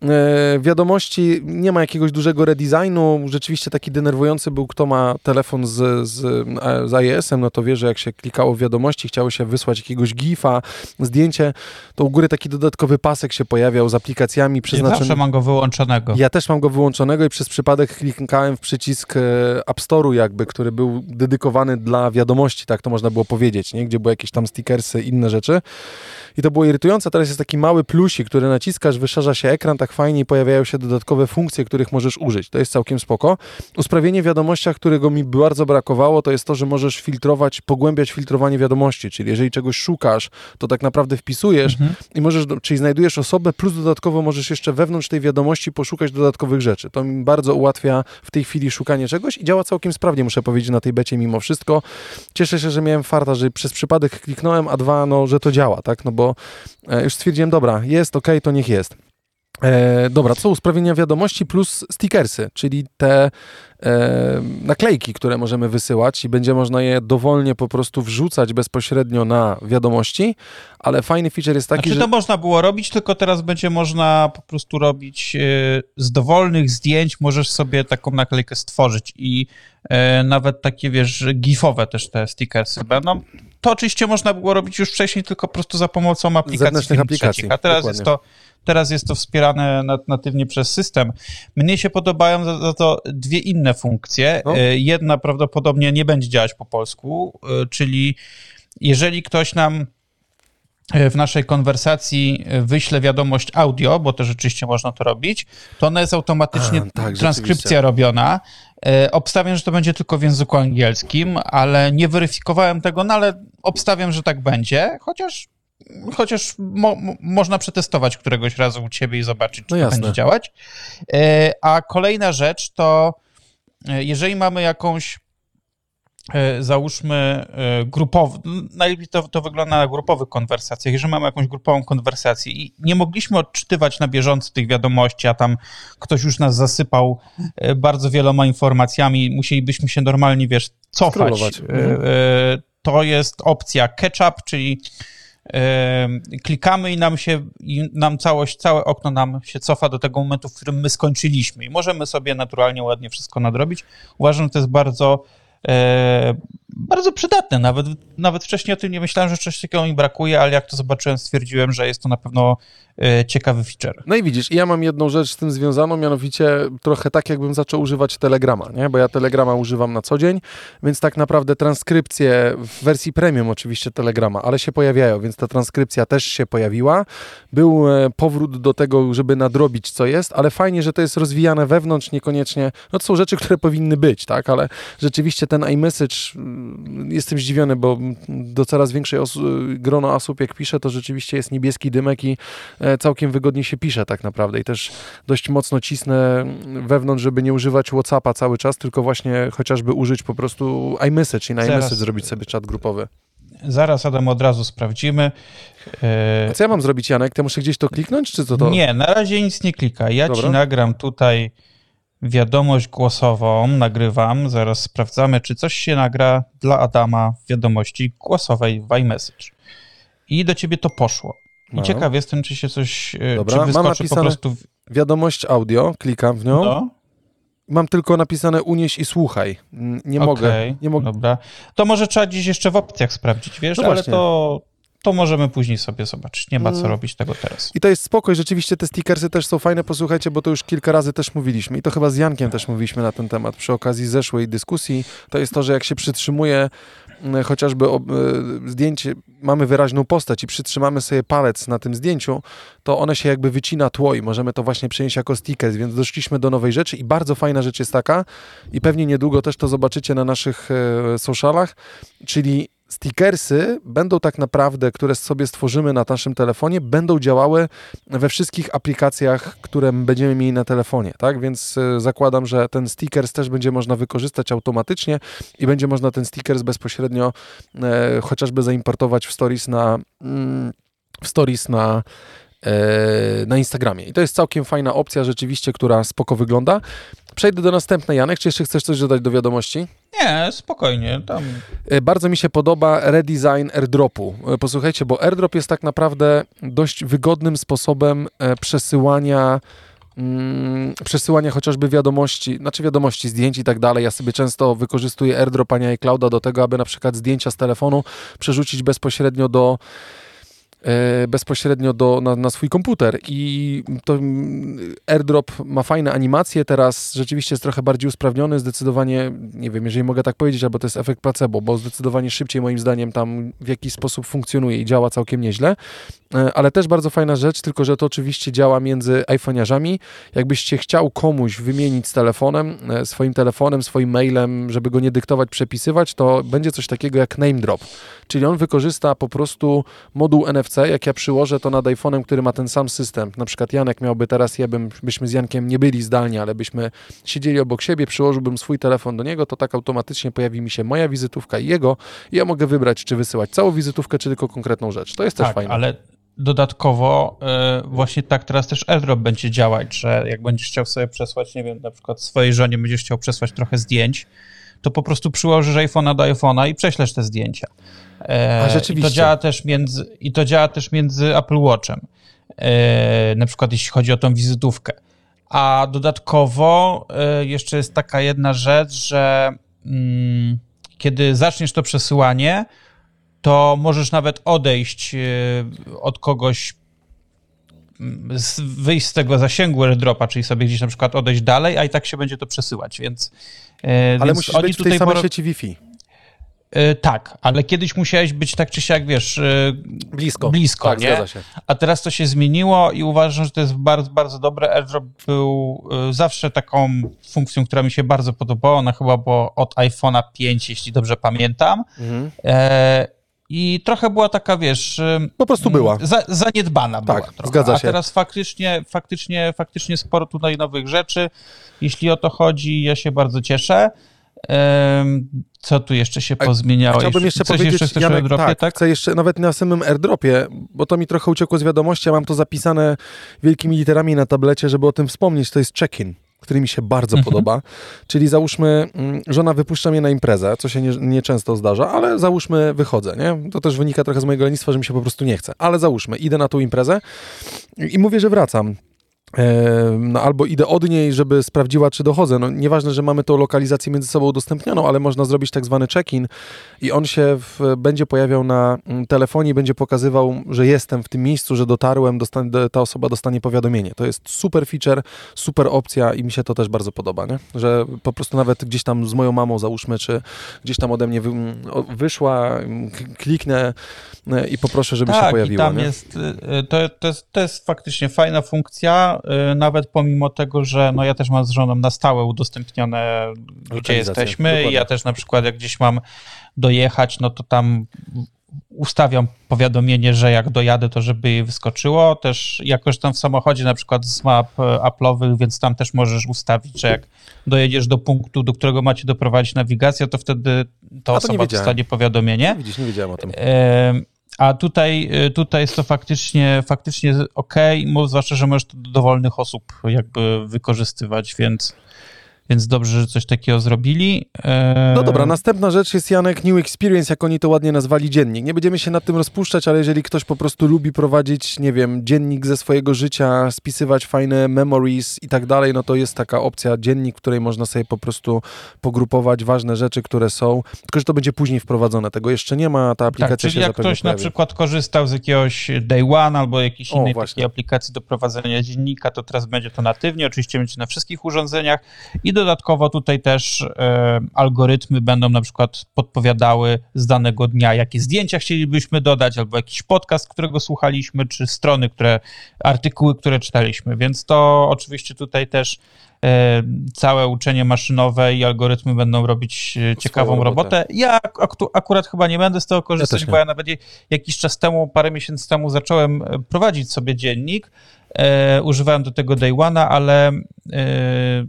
E, wiadomości, nie ma jakiegoś dużego redesignu. Rzeczywiście taki denerwujący był, kto ma telefon z, z, z iOS-em, no to wie, że jak się klikało w wiadomości, chciało się wysłać jakiegoś gifa, zdjęcie, to u góry taki dodatkowy pasek się pojawiał z aplikacjami przeznaczonym. Ja zawsze mam go wyłączonego. Ja też mam go wyłączonego i przez przypadek klikałem w przycisk e, App Store'u jakby, który był dedykowany dla wiadomości, tak to można było powiedzieć, nie? gdzie były jakieś tam stickersy, inne rzeczy. I to było irytujące. Teraz jest taki mały plusik, który naciskasz, wyszarza się ekran tak fajnie i pojawiają się dodatkowe funkcje, których możesz użyć. To jest całkiem spoko. Usprawnienie w wiadomościach, którego mi bardzo brakowało, to jest to, że możesz filtrować, pogłębiać filtrowanie wiadomości, czyli jeżeli czegoś szukasz, to tak naprawdę wpisujesz mhm. i możesz, czyli znajdujesz osobę, plus dodatkowo możesz jeszcze wewnątrz tej wiadomości poszukać dodatkowych rzeczy. To mi bardzo ułatwia w tej chwili szukanie czegoś i działa całkiem sprawnie, muszę powiedzieć, na tej becie mimo wszystko wszystko. Cieszę się, że miałem farta, że przez przypadek kliknąłem, a dwa, no, że to działa, tak? No bo e, już stwierdziłem, dobra, jest, ok, to niech jest. E, dobra, są usprawnienia wiadomości plus stickersy, czyli te e, naklejki, które możemy wysyłać i będzie można je dowolnie po prostu wrzucać bezpośrednio na wiadomości, ale fajny feature jest taki, znaczy, że... to można było robić, tylko teraz będzie można po prostu robić e, z dowolnych zdjęć, możesz sobie taką naklejkę stworzyć i nawet takie, wiesz, gifowe też te stickersy będą. To oczywiście można było robić już wcześniej, tylko po prostu za pomocą aplikacji, aplikacji. Trzecich, a teraz jest to Teraz jest to wspierane natywnie przez system. Mnie się podobają za, za to dwie inne funkcje. No. E, jedna prawdopodobnie nie będzie działać po polsku, e, czyli jeżeli ktoś nam e, w naszej konwersacji wyśle wiadomość audio, bo to rzeczywiście można to robić, to ona jest automatycznie A, tak, transkrypcja robiona. Obstawiam, że to będzie tylko w języku angielskim, ale nie weryfikowałem tego, no ale obstawiam, że tak będzie, chociaż chociaż mo można przetestować któregoś razu u ciebie i zobaczyć, czy no to będzie działać. E, a kolejna rzecz to, e, jeżeli mamy jakąś e, załóżmy grupową, najlepiej to, to wygląda na grupowych konwersacjach, jeżeli mamy jakąś grupową konwersację i nie mogliśmy odczytywać na bieżąco tych wiadomości, a tam ktoś już nas zasypał bardzo wieloma informacjami, musielibyśmy się normalnie, wiesz, cofać. Mhm. To jest opcja catch-up, czyli klikamy i nam się, i nam całość, całe okno nam się cofa do tego momentu, w którym my skończyliśmy i możemy sobie naturalnie ładnie wszystko nadrobić. Uważam, że to jest bardzo E, bardzo przydatne. Nawet, nawet wcześniej o tym nie myślałem, że czegoś takiego mi brakuje, ale jak to zobaczyłem, stwierdziłem, że jest to na pewno e, ciekawy feature. No i widzisz, ja mam jedną rzecz z tym związaną, mianowicie trochę tak, jakbym zaczął używać Telegrama, nie? bo ja Telegrama używam na co dzień, więc tak naprawdę transkrypcje w wersji premium oczywiście Telegrama, ale się pojawiają, więc ta transkrypcja też się pojawiła. Był e, powrót do tego, żeby nadrobić co jest, ale fajnie, że to jest rozwijane wewnątrz, niekoniecznie, no to są rzeczy, które powinny być, tak, ale rzeczywiście ten iMessage, jestem zdziwiony, bo do coraz większej os- grono osób jak pisze, to rzeczywiście jest niebieski dymek i e, całkiem wygodnie się pisze tak naprawdę i też dość mocno cisnę wewnątrz, żeby nie używać Whatsappa cały czas, tylko właśnie chociażby użyć po prostu iMessage i na Zaraz. iMessage zrobić sobie czat grupowy. Zaraz, Adam, od razu sprawdzimy. E, A co ja mam zrobić, Janek? To muszę gdzieś to kliknąć, czy co to? Nie, na razie nic nie klika. Ja Dobra. ci nagram tutaj wiadomość głosową, nagrywam, zaraz sprawdzamy, czy coś się nagra dla Adama w wiadomości głosowej w iMessage. I do ciebie to poszło. I No. ciekaw jestem, czy się coś, e, Dobra, czy mam wyskoczy po prostu... Wiadomość audio, klikam w nią. No, Mam tylko napisane unieś i słuchaj. N- Nie mogę. okej, Nie mogę. Dobra. To może trzeba gdzieś jeszcze w opcjach sprawdzić, wiesz, No ale to, to możemy później sobie zobaczyć. Nie ma co Mm. robić tego teraz. I to jest spokój, rzeczywiście te stickersy też są fajne, posłuchajcie, bo to już kilka razy też mówiliśmy i to chyba z Jankiem też mówiliśmy na ten temat przy okazji zeszłej dyskusji. To jest to, że jak się przytrzymuje mm, chociażby ob, e, zdjęcie, mamy wyraźną postać i przytrzymamy sobie palec na tym zdjęciu, to one się jakby wycina tło i możemy to właśnie przenieść jako stickers, więc doszliśmy do nowej rzeczy i bardzo fajna rzecz jest taka i pewnie niedługo też to zobaczycie na naszych e, socialach, czyli stickersy będą tak naprawdę, które sobie stworzymy na naszym telefonie, będą działały we wszystkich aplikacjach, które będziemy mieli na telefonie, tak? Więc e, zakładam, że ten stickers też będzie można wykorzystać automatycznie i będzie można ten stickers bezpośrednio e, chociażby zaimportować w stories na mm, w stories na e, na Instagramie. I to jest całkiem fajna opcja rzeczywiście, która spoko wygląda. Przejdę do następnej, Janek. Czy jeszcze chcesz coś dodać do wiadomości? Nie, spokojnie, tam E, Bardzo mi się podoba redesign airdropu. E, Posłuchajcie, bo airdrop jest tak naprawdę dość wygodnym sposobem e, przesyłania mm, przesyłania chociażby wiadomości, znaczy wiadomości, zdjęć i tak dalej. Ja sobie często wykorzystuję airdrop, a nie iClouda do tego, aby na przykład zdjęcia z telefonu przerzucić bezpośrednio do bezpośrednio do, na, na swój komputer i to mm, AirDrop ma fajne animacje, teraz rzeczywiście jest trochę bardziej usprawniony, zdecydowanie, nie wiem, jeżeli mogę tak powiedzieć, albo to jest efekt placebo, bo zdecydowanie szybciej moim zdaniem tam w jakiś sposób funkcjonuje i działa całkiem nieźle, E, ale też bardzo fajna rzecz, tylko że to oczywiście działa między iPhone'arzami, jakbyście chciał komuś wymienić z telefonem, e, swoim telefonem, swoim mailem, żeby go nie dyktować, przepisywać, to będzie coś takiego jak name drop, czyli on wykorzysta po prostu moduł NFC, jak ja przyłożę to nad iPhone'em, który ma ten sam system. Na przykład Janek miałby teraz, ja bym, byśmy z Jankiem nie byli zdalnie, ale byśmy siedzieli obok siebie, przyłożyłbym swój telefon do niego, to tak automatycznie pojawi mi się moja wizytówka i jego i ja mogę wybrać, czy wysyłać całą wizytówkę, czy tylko konkretną rzecz. To jest też tak, fajne. ale dodatkowo y, właśnie tak teraz też AirDrop będzie działać, że jak będziesz chciał sobie przesłać, nie wiem, na przykład swojej żonie będziesz chciał przesłać trochę zdjęć, to po prostu przyłożysz iPhone'a do iPhone'a i prześlesz te zdjęcia. E, A, rzeczywiście. I to działa też między, i to działa też między Apple Watchem, e, na przykład jeśli chodzi o tą wizytówkę. A dodatkowo e, jeszcze jest taka jedna rzecz, że mm, kiedy zaczniesz to przesyłanie, to możesz nawet odejść od kogoś, mm, wyjść z tego zasięgu airdropa, czyli sobie gdzieś na przykład odejść dalej, a i tak się będzie to przesyłać, więc... Ale więc musisz być w tej tutaj samej poro- sieci Wi-Fi. E, Tak, ale kiedyś musiałeś być tak czy siak, wiesz, e, Blisko. blisko, tak, nie? zgadza się. A teraz to się zmieniło i uważam, że to jest bardzo, bardzo dobre. AirDrop był y, zawsze taką funkcją, która mi się bardzo podobała. Ona chyba była od iPhone'a 5, jeśli dobrze pamiętam. Mhm. E, I trochę była taka, wiesz... Po prostu była. Za, zaniedbana Tak, była trochę. zgadza A się. teraz faktycznie, faktycznie, faktycznie sporo tutaj nowych rzeczy. Jeśli o to chodzi, ja się bardzo cieszę. Co tu jeszcze się pozmieniało? Chciałbym jeszcze Coś powiedzieć, jeszcze Janek, AirDropie, tak, tak? chcę jeszcze nawet na samym airdropie, bo to mi trochę uciekło z wiadomości, ja mam to zapisane wielkimi literami na tablecie, żeby o tym wspomnieć, to jest check-in, który mi się bardzo Mhm. podoba, czyli załóżmy, mm, żona wypuszcza mnie na imprezę, co się nie- nieczęsto zdarza, ale załóżmy wychodzę, nie? To też wynika trochę z mojego lenistwa, że mi się po prostu nie chce, ale załóżmy, idę na tą imprezę i mówię, że wracam. No albo idę od niej, żeby sprawdziła, czy dochodzę. No, nieważne, że mamy tą lokalizację między sobą udostępnioną, ale można zrobić tak zwany check-in i on się w, będzie pojawiał na mm, telefonie będzie pokazywał, że jestem w tym miejscu, że dotarłem, dostanie, ta osoba dostanie powiadomienie. To jest super feature, super opcja i mi się to też bardzo podoba, nie? że po prostu nawet gdzieś tam z moją mamą załóżmy, czy gdzieś tam ode mnie wy, wyszła, kliknę e, i poproszę, żeby tak, się pojawiła. I tam nie? jest, e, to, to, jest, to jest faktycznie fajna funkcja, Y, nawet pomimo tego, że no ja też mam z żoną na stałe udostępnione, gdzie jesteśmy. Dokładnie. Ja też na przykład jak gdzieś mam dojechać, no to tam ustawiam powiadomienie, że jak dojadę, to żeby jej wyskoczyło. Też jakoś tam w samochodzie na przykład z map e, Apple'owych, więc tam też możesz ustawić, że jak dojedziesz do punktu, do którego macie doprowadzić nawigację, to wtedy ta osoba dostanie powiadomienie. Nie widzisz, nie wiedziałem o tym. A tutaj, y, tutaj jest to faktycznie, faktycznie ok, zwłaszcza, że możesz to do dowolnych osób jakby wykorzystywać, więc więc dobrze, że coś takiego zrobili. No dobra, następna rzecz jest Janek New Experience, jak oni to ładnie nazwali dziennik. Nie będziemy się nad tym rozpuszczać, ale jeżeli ktoś po prostu lubi prowadzić, nie wiem, dziennik ze swojego życia, spisywać fajne memories i tak dalej, no to jest taka opcja dziennik, w której można sobie po prostu pogrupować ważne rzeczy, które są, tylko że to będzie później wprowadzone. Tego jeszcze nie ma, ta aplikacja tak, czyli się jak ktoś pojawi. na przykład korzystał z jakiegoś Day One albo jakiejś o, innej takiej aplikacji do prowadzenia dziennika, to teraz będzie to natywnie, oczywiście będzie na wszystkich urządzeniach i dodatkowo tutaj też e, algorytmy będą na przykład podpowiadały z danego dnia, jakie zdjęcia chcielibyśmy dodać, albo jakiś podcast, którego słuchaliśmy, czy strony, które, artykuły, które czytaliśmy. Więc to oczywiście tutaj też e, całe uczenie maszynowe i algorytmy będą robić e, ciekawą robotę. robotę. Ja akurat chyba nie będę z tego korzystać, ja bo ja nawet jakiś czas temu, parę miesięcy temu zacząłem prowadzić sobie dziennik. E, używałem do tego Day One'a, ale e,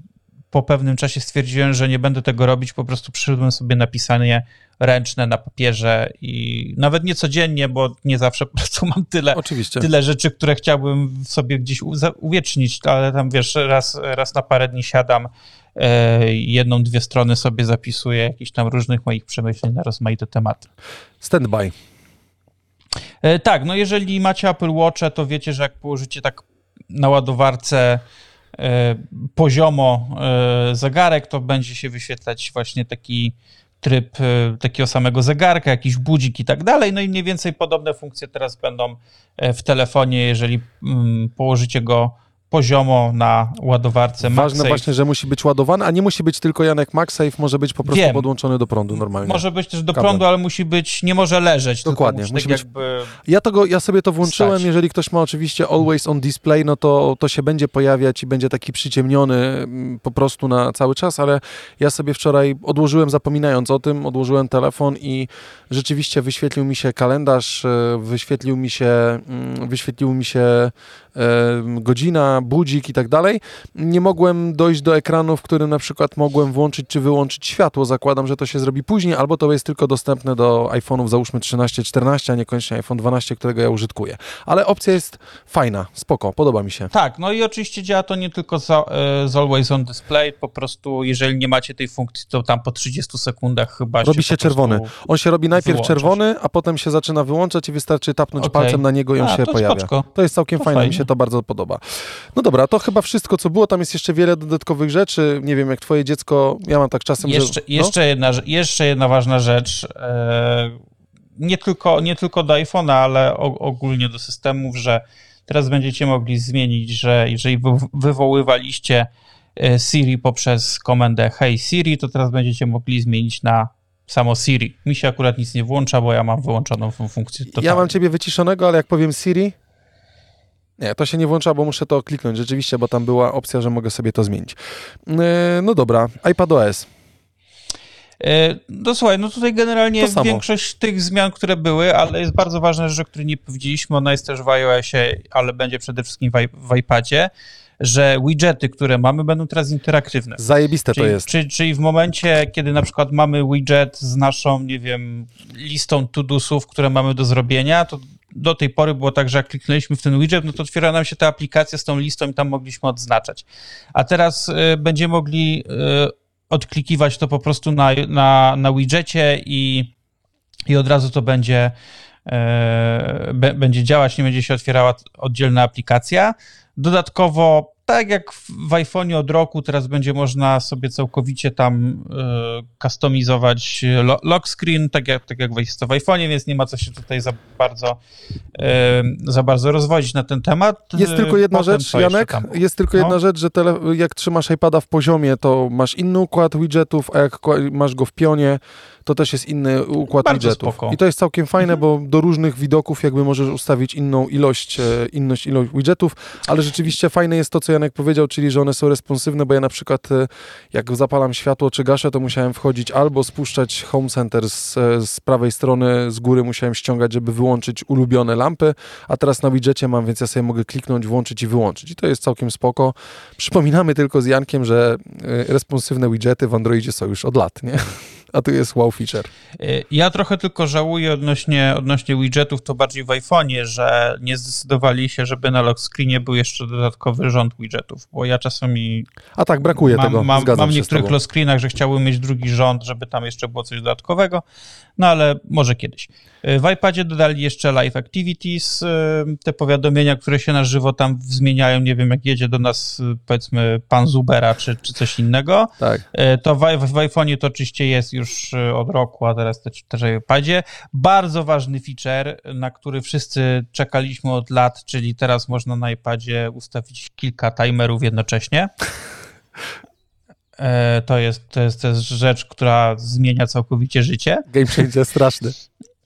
po pewnym czasie stwierdziłem, że nie będę tego robić, po prostu przyszedłem sobie napisanie ręczne na papierze i nawet nie codziennie, bo nie zawsze po prostu mam tyle, Oczywiście. tyle rzeczy, które chciałbym sobie gdzieś uwiecznić, ale tam wiesz, raz, raz na parę dni siadam, e, jedną, dwie strony sobie zapisuję jakichś tam różnych moich przemyśleń na rozmaite tematy. Standby. E, tak, no jeżeli macie Apple Watcha, to wiecie, że jak położycie tak na ładowarce poziomo e, zegarek, to będzie się wyświetlać właśnie taki tryb e, takiego samego zegarka, jakiś budzik i tak dalej. No i mniej więcej podobne funkcje teraz będą w telefonie, jeżeli mm, położycie go poziomo na ładowarce MagSafe. Ważne właśnie, że musi być ładowany, a nie musi być tylko Janek MagSafe, może być po prostu Wiem. podłączony do prądu normalnie. Może być też do Kablem. prądu, ale musi być, nie może leżeć. Dokładnie. Musi, musi tak być... Jakby... Ja, to ja sobie to włączyłem, stać. jeżeli ktoś ma oczywiście always on display, no to, to się będzie pojawiać i będzie taki przyciemniony mm, po prostu na cały czas, ale ja sobie wczoraj odłożyłem, zapominając o tym, odłożyłem telefon i rzeczywiście wyświetlił mi się kalendarz, e, wyświetlił mi się, mm, wyświetlił mi się godzina, budzik i tak dalej. Nie mogłem dojść do ekranu, w którym na przykład mogłem włączyć czy wyłączyć światło. Zakładam, że to się zrobi później, albo to jest tylko dostępne do iPhone'ów załóżmy 13, 14, a niekoniecznie iPhone 12, którego ja użytkuję. Ale opcja jest fajna, spoko, podoba mi się. Tak, no i oczywiście działa to nie tylko z, e, z Always On Display, po prostu jeżeli nie macie tej funkcji, to tam po 30 sekundach chyba Robi się, się czerwony. On się robi najpierw czerwony, a potem się zaczyna wyłączać i wystarczy tapnąć okay. palcem na niego i on a, się to pojawia. Spoczko. To jest całkiem to fajne, fajnie. mi się to bardzo podoba. No dobra, to chyba wszystko, co było. Tam jest jeszcze wiele dodatkowych rzeczy. Nie wiem, jak twoje dziecko, ja mam tak czasem, jeszcze, że... No? Jeszcze, jedna, jeszcze jedna ważna rzecz. E, nie tylko, nie tylko do iPhone'a, ale ogólnie do systemów, że teraz będziecie mogli zmienić, że jeżeli wywoływaliście e, Siri poprzez komendę Hey Siri, to teraz będziecie mogli zmienić na samo Siri. Mi się akurat nic nie włącza, bo ja mam wyłączoną funkcję. Totalnie. Ja mam ciebie wyciszonego, ale jak powiem Siri, nie, to się nie włącza, bo muszę to kliknąć rzeczywiście, bo tam była opcja, że mogę sobie to zmienić. E, no dobra, iPadOS. E, no słuchaj, no tutaj generalnie większość tych zmian, które były, ale jest bardzo ważna rzecz, o której nie powiedzieliśmy, ona jest też w iOSie, ale będzie przede wszystkim w, w iPadzie, że widgety, które mamy, będą teraz interaktywne. Zajebiste czyli, to jest. Czyli, czyli w momencie, kiedy na przykład mamy widget z naszą, nie wiem, listą to-dosów, które mamy do zrobienia, to do tej pory było tak, że jak kliknęliśmy w ten widget, no to otwiera nam się ta aplikacja z tą listą i tam mogliśmy odznaczać. A teraz y, będziemy mogli y, odklikiwać to po prostu na, na, na widgetie i, i od razu to będzie, y, będzie działać, nie będzie się otwierała oddzielna aplikacja. Dodatkowo tak jak w iPhone'ie od roku, teraz będzie można sobie całkowicie tam y, customizować lock screen, tak jak, tak jak jest to w iPhone'ie, więc nie ma co się tutaj za bardzo, y, za bardzo rozwodzić na ten temat. Jest tylko jedna Potem rzecz, Janek, tam... jest tylko jedna no. rzecz, że tele, jak trzymasz iPada w poziomie, to masz inny układ widgetów, a jak masz go w pionie, to też jest inny układ Bardzo widgetów. Spoko. I to jest całkiem fajne, mhm. bo do różnych widoków jakby możesz ustawić inną ilość, e, inność, ilość widgetów, ale rzeczywiście fajne jest to, co Janek powiedział, czyli że one są responsywne, bo ja na przykład e, jak zapalam światło czy gaszę, to musiałem wchodzić albo spuszczać Home Center z, e, z prawej strony, z góry musiałem ściągać, żeby wyłączyć ulubione lampy, a teraz na widgetie mam, więc ja sobie mogę kliknąć, włączyć i wyłączyć. I to jest całkiem spoko. Przypominamy tylko z Jankiem, że responsywne widgety w Androidzie są już od lat, nie? A tu jest wow feature. Y, ja trochę tylko żałuję odnośnie, odnośnie widgetów, to bardziej w iPhone'ie, że nie zdecydowali się, żeby na lock screenie był jeszcze dodatkowy rząd widgetów, bo ja czasami... A tak, brakuje mam, tego, Mam, mam w niektórych lock screenach, że chciałbym mieć drugi rząd, żeby tam jeszcze było coś dodatkowego, no ale może kiedyś. Y, w iPadzie dodali jeszcze Live Activities, y, te powiadomienia, które się na żywo tam zmieniają, nie wiem, jak jedzie do nas powiedzmy pan Zubera czy, czy coś innego. Tak. To w, w, w iPhone'ie to oczywiście jest już y, od roku, a teraz też, też w iPadzie. Bardzo ważny feature, na który wszyscy czekaliśmy od lat, czyli teraz można na iPadzie ustawić kilka timerów jednocześnie. E, to jest, to jest, to jest rzecz, która zmienia całkowicie życie. Game changer straszny.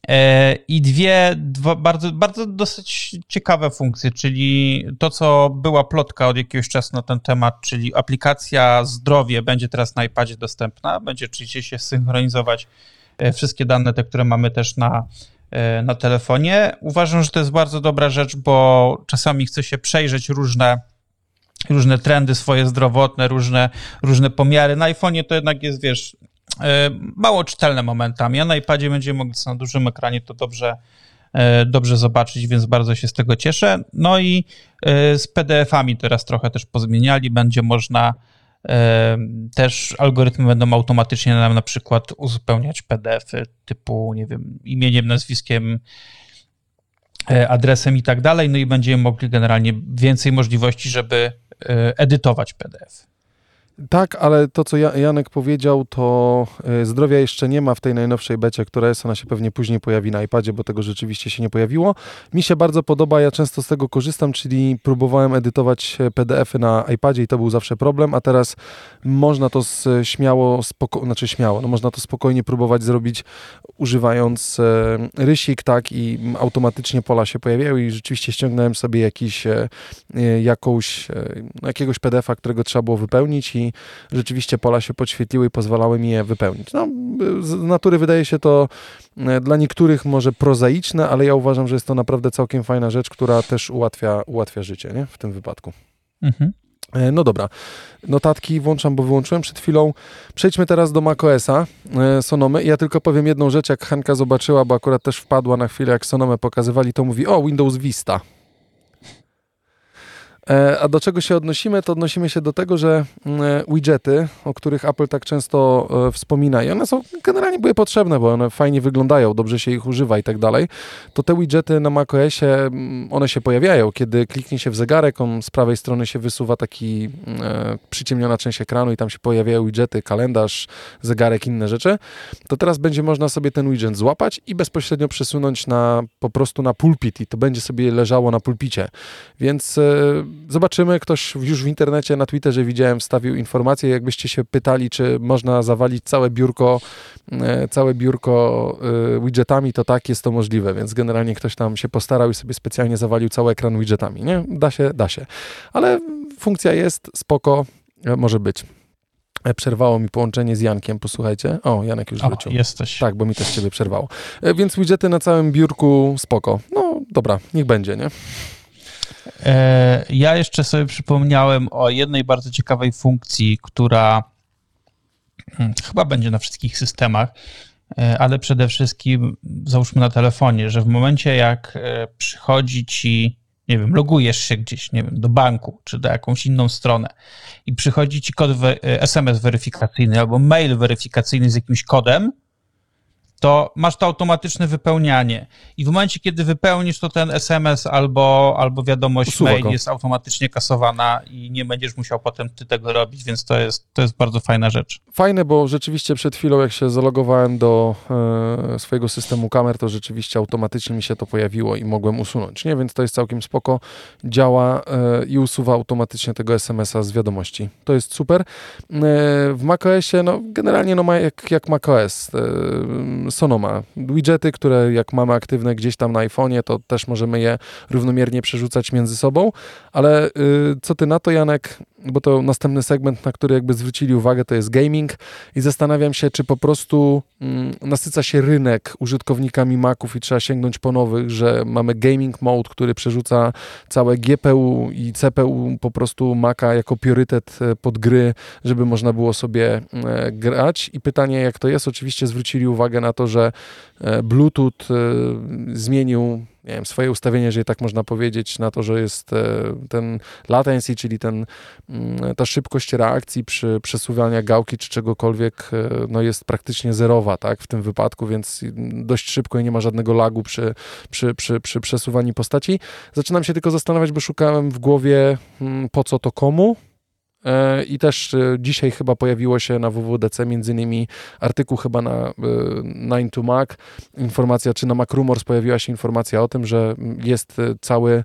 E, I dwie dwa, bardzo, bardzo dosyć ciekawe funkcje, czyli to, co była plotka od jakiegoś czasu na ten temat, czyli aplikacja zdrowie będzie teraz na iPadzie dostępna, będzie oczywiście się synchronizować e, wszystkie dane, te, które mamy też na, na telefonie. Uważam, że to jest bardzo dobra rzecz, bo czasami chce się przejrzeć różne różne trendy swoje zdrowotne, różne, różne pomiary. Na iPhone'ie to jednak jest, wiesz, E, mało czytelne momentami, a na iPadzie będziemy mogli na dużym ekranie to dobrze, e, dobrze zobaczyć, więc bardzo się z tego cieszę. No i e, z PDF-ami teraz trochę też pozmieniali, będzie można też algorytmy będą automatycznie nam na przykład uzupełniać PDF-y typu, nie wiem, imieniem, nazwiskiem, adresem i tak dalej, no i będziemy mogli generalnie więcej możliwości, żeby edytować PDF. Tak, ale to, co Janek powiedział, to e, zdrowia jeszcze nie ma w tej najnowszej becie, która jest, ona się pewnie później pojawi na iPadzie, bo tego rzeczywiście się nie pojawiło. Mi się bardzo podoba, ja często z tego korzystam, czyli próbowałem edytować e, PDF-y na iPadzie i to był zawsze problem, a teraz można to śmiało, spoko- znaczy śmiało, no można to spokojnie próbować zrobić używając e, rysik, tak, i automatycznie pola się pojawiają i rzeczywiście ściągnąłem sobie jakiś, jakąś, no, jakiegoś PDF-a, którego trzeba było wypełnić i rzeczywiście pola się podświetliły i pozwalały mi je wypełnić. No, z natury wydaje się to e, dla niektórych może prozaiczne, ale ja uważam, że jest to naprawdę całkiem fajna rzecz, która też ułatwia, ułatwia życie nie? w tym wypadku. Mhm. E, no dobra, notatki włączam, bo wyłączyłem przed chwilą. Przejdźmy teraz do macOSa e, Sonomy. Ja tylko powiem jedną rzecz, jak Hanka zobaczyła, bo akurat też wpadła na chwilę, jak Sonomę pokazywali, to mówi, o, Windows Vista. E, a do czego się odnosimy? To odnosimy się do tego, że mm, e, widgety, o których Apple tak często e, wspomina, i one są generalnie były potrzebne, bo one fajnie wyglądają, dobrze się ich używa i tak dalej, to te widgety na macOSie, mm, one się pojawiają. Kiedy kliknie się w zegarek, on z prawej strony się wysuwa taki e, przyciemniona część ekranu i tam się pojawiają widgety, kalendarz, zegarek, inne rzeczy, to teraz będzie można sobie ten widget złapać i bezpośrednio przesunąć na po prostu na pulpit i to będzie sobie leżało na pulpicie. Więc e, zobaczymy. Ktoś już w internecie, na Twitterze widziałem, wstawił informację. Jakbyście się pytali, czy można zawalić całe biurko, e, całe biurko e, widgetami, to tak, jest to możliwe, więc generalnie ktoś tam się postarał i sobie specjalnie zawalił cały ekran widgetami, nie? Da się, da się. Ale funkcja jest, spoko, e, może być. Przerwało mi połączenie z Jankiem, posłuchajcie. O, Janek już wrócił. jesteś. Tak, bo mi też ciebie przerwało. Więc widgety na całym biurku, spoko. No, dobra, niech będzie, nie? E, ja jeszcze sobie przypomniałem o jednej bardzo ciekawej funkcji, która hmm, chyba będzie na wszystkich systemach, e, ale przede wszystkim załóżmy na telefonie, że w momencie jak e, przychodzi ci, nie wiem, logujesz się gdzieś, nie wiem, do banku czy do jakąś inną stronę i przychodzi ci kod SMS weryfikacyjny albo mail weryfikacyjny z jakimś kodem, to masz to automatyczne wypełnianie. I w momencie, kiedy wypełnisz, to ten SMS albo, albo wiadomość Usuwa mail go. jest automatycznie kasowana i nie będziesz musiał potem ty tego robić, więc to jest, to jest bardzo fajna rzecz. Fajne, bo rzeczywiście przed chwilą, jak się zalogowałem do e, swojego systemu kamer, to rzeczywiście automatycznie mi się to pojawiło i mogłem usunąć, nie? Więc to jest całkiem spoko. Działa e, i usuwa automatycznie tego SMS-a z wiadomości. To jest super. E, w macOSie, no generalnie no ma jak, jak macOS. Sonoma. Widgety, które jak mamy aktywne gdzieś tam na iPhone'ie, to też możemy je równomiernie przerzucać między sobą, ale y, co ty na to, Janek? Bo to następny segment, na który jakby zwrócili uwagę, to jest gaming i zastanawiam się, czy po prostu mm, nasyca się rynek użytkownikami Maców i trzeba sięgnąć po nowych, że mamy gaming mode, który przerzuca całe GPU i CPU po prostu Maca jako priorytet e, pod gry, żeby można było sobie e, grać. I pytanie, jak to jest, oczywiście zwrócili uwagę na to, że e, Bluetooth e, zmienił nie wiem, swoje ustawienie, jeżeli tak można powiedzieć, na to, że jest e, ten latency, czyli ten, mm, ta szybkość reakcji przy przesuwaniu gałki czy czegokolwiek, no jest praktycznie zerowa, tak, w tym wypadku, więc dość szybko i nie ma żadnego lagu przy, przy, przy, przy przesuwaniu postaci. Zaczynam się tylko zastanawiać, bo szukałem w głowie mm, po co to komu, I też e, dzisiaj chyba pojawiło się na WWDC między innymi artykuł chyba na 9 e, to Mac, informacja, czy na Mac Rumors pojawiła się informacja o tym, że jest cały,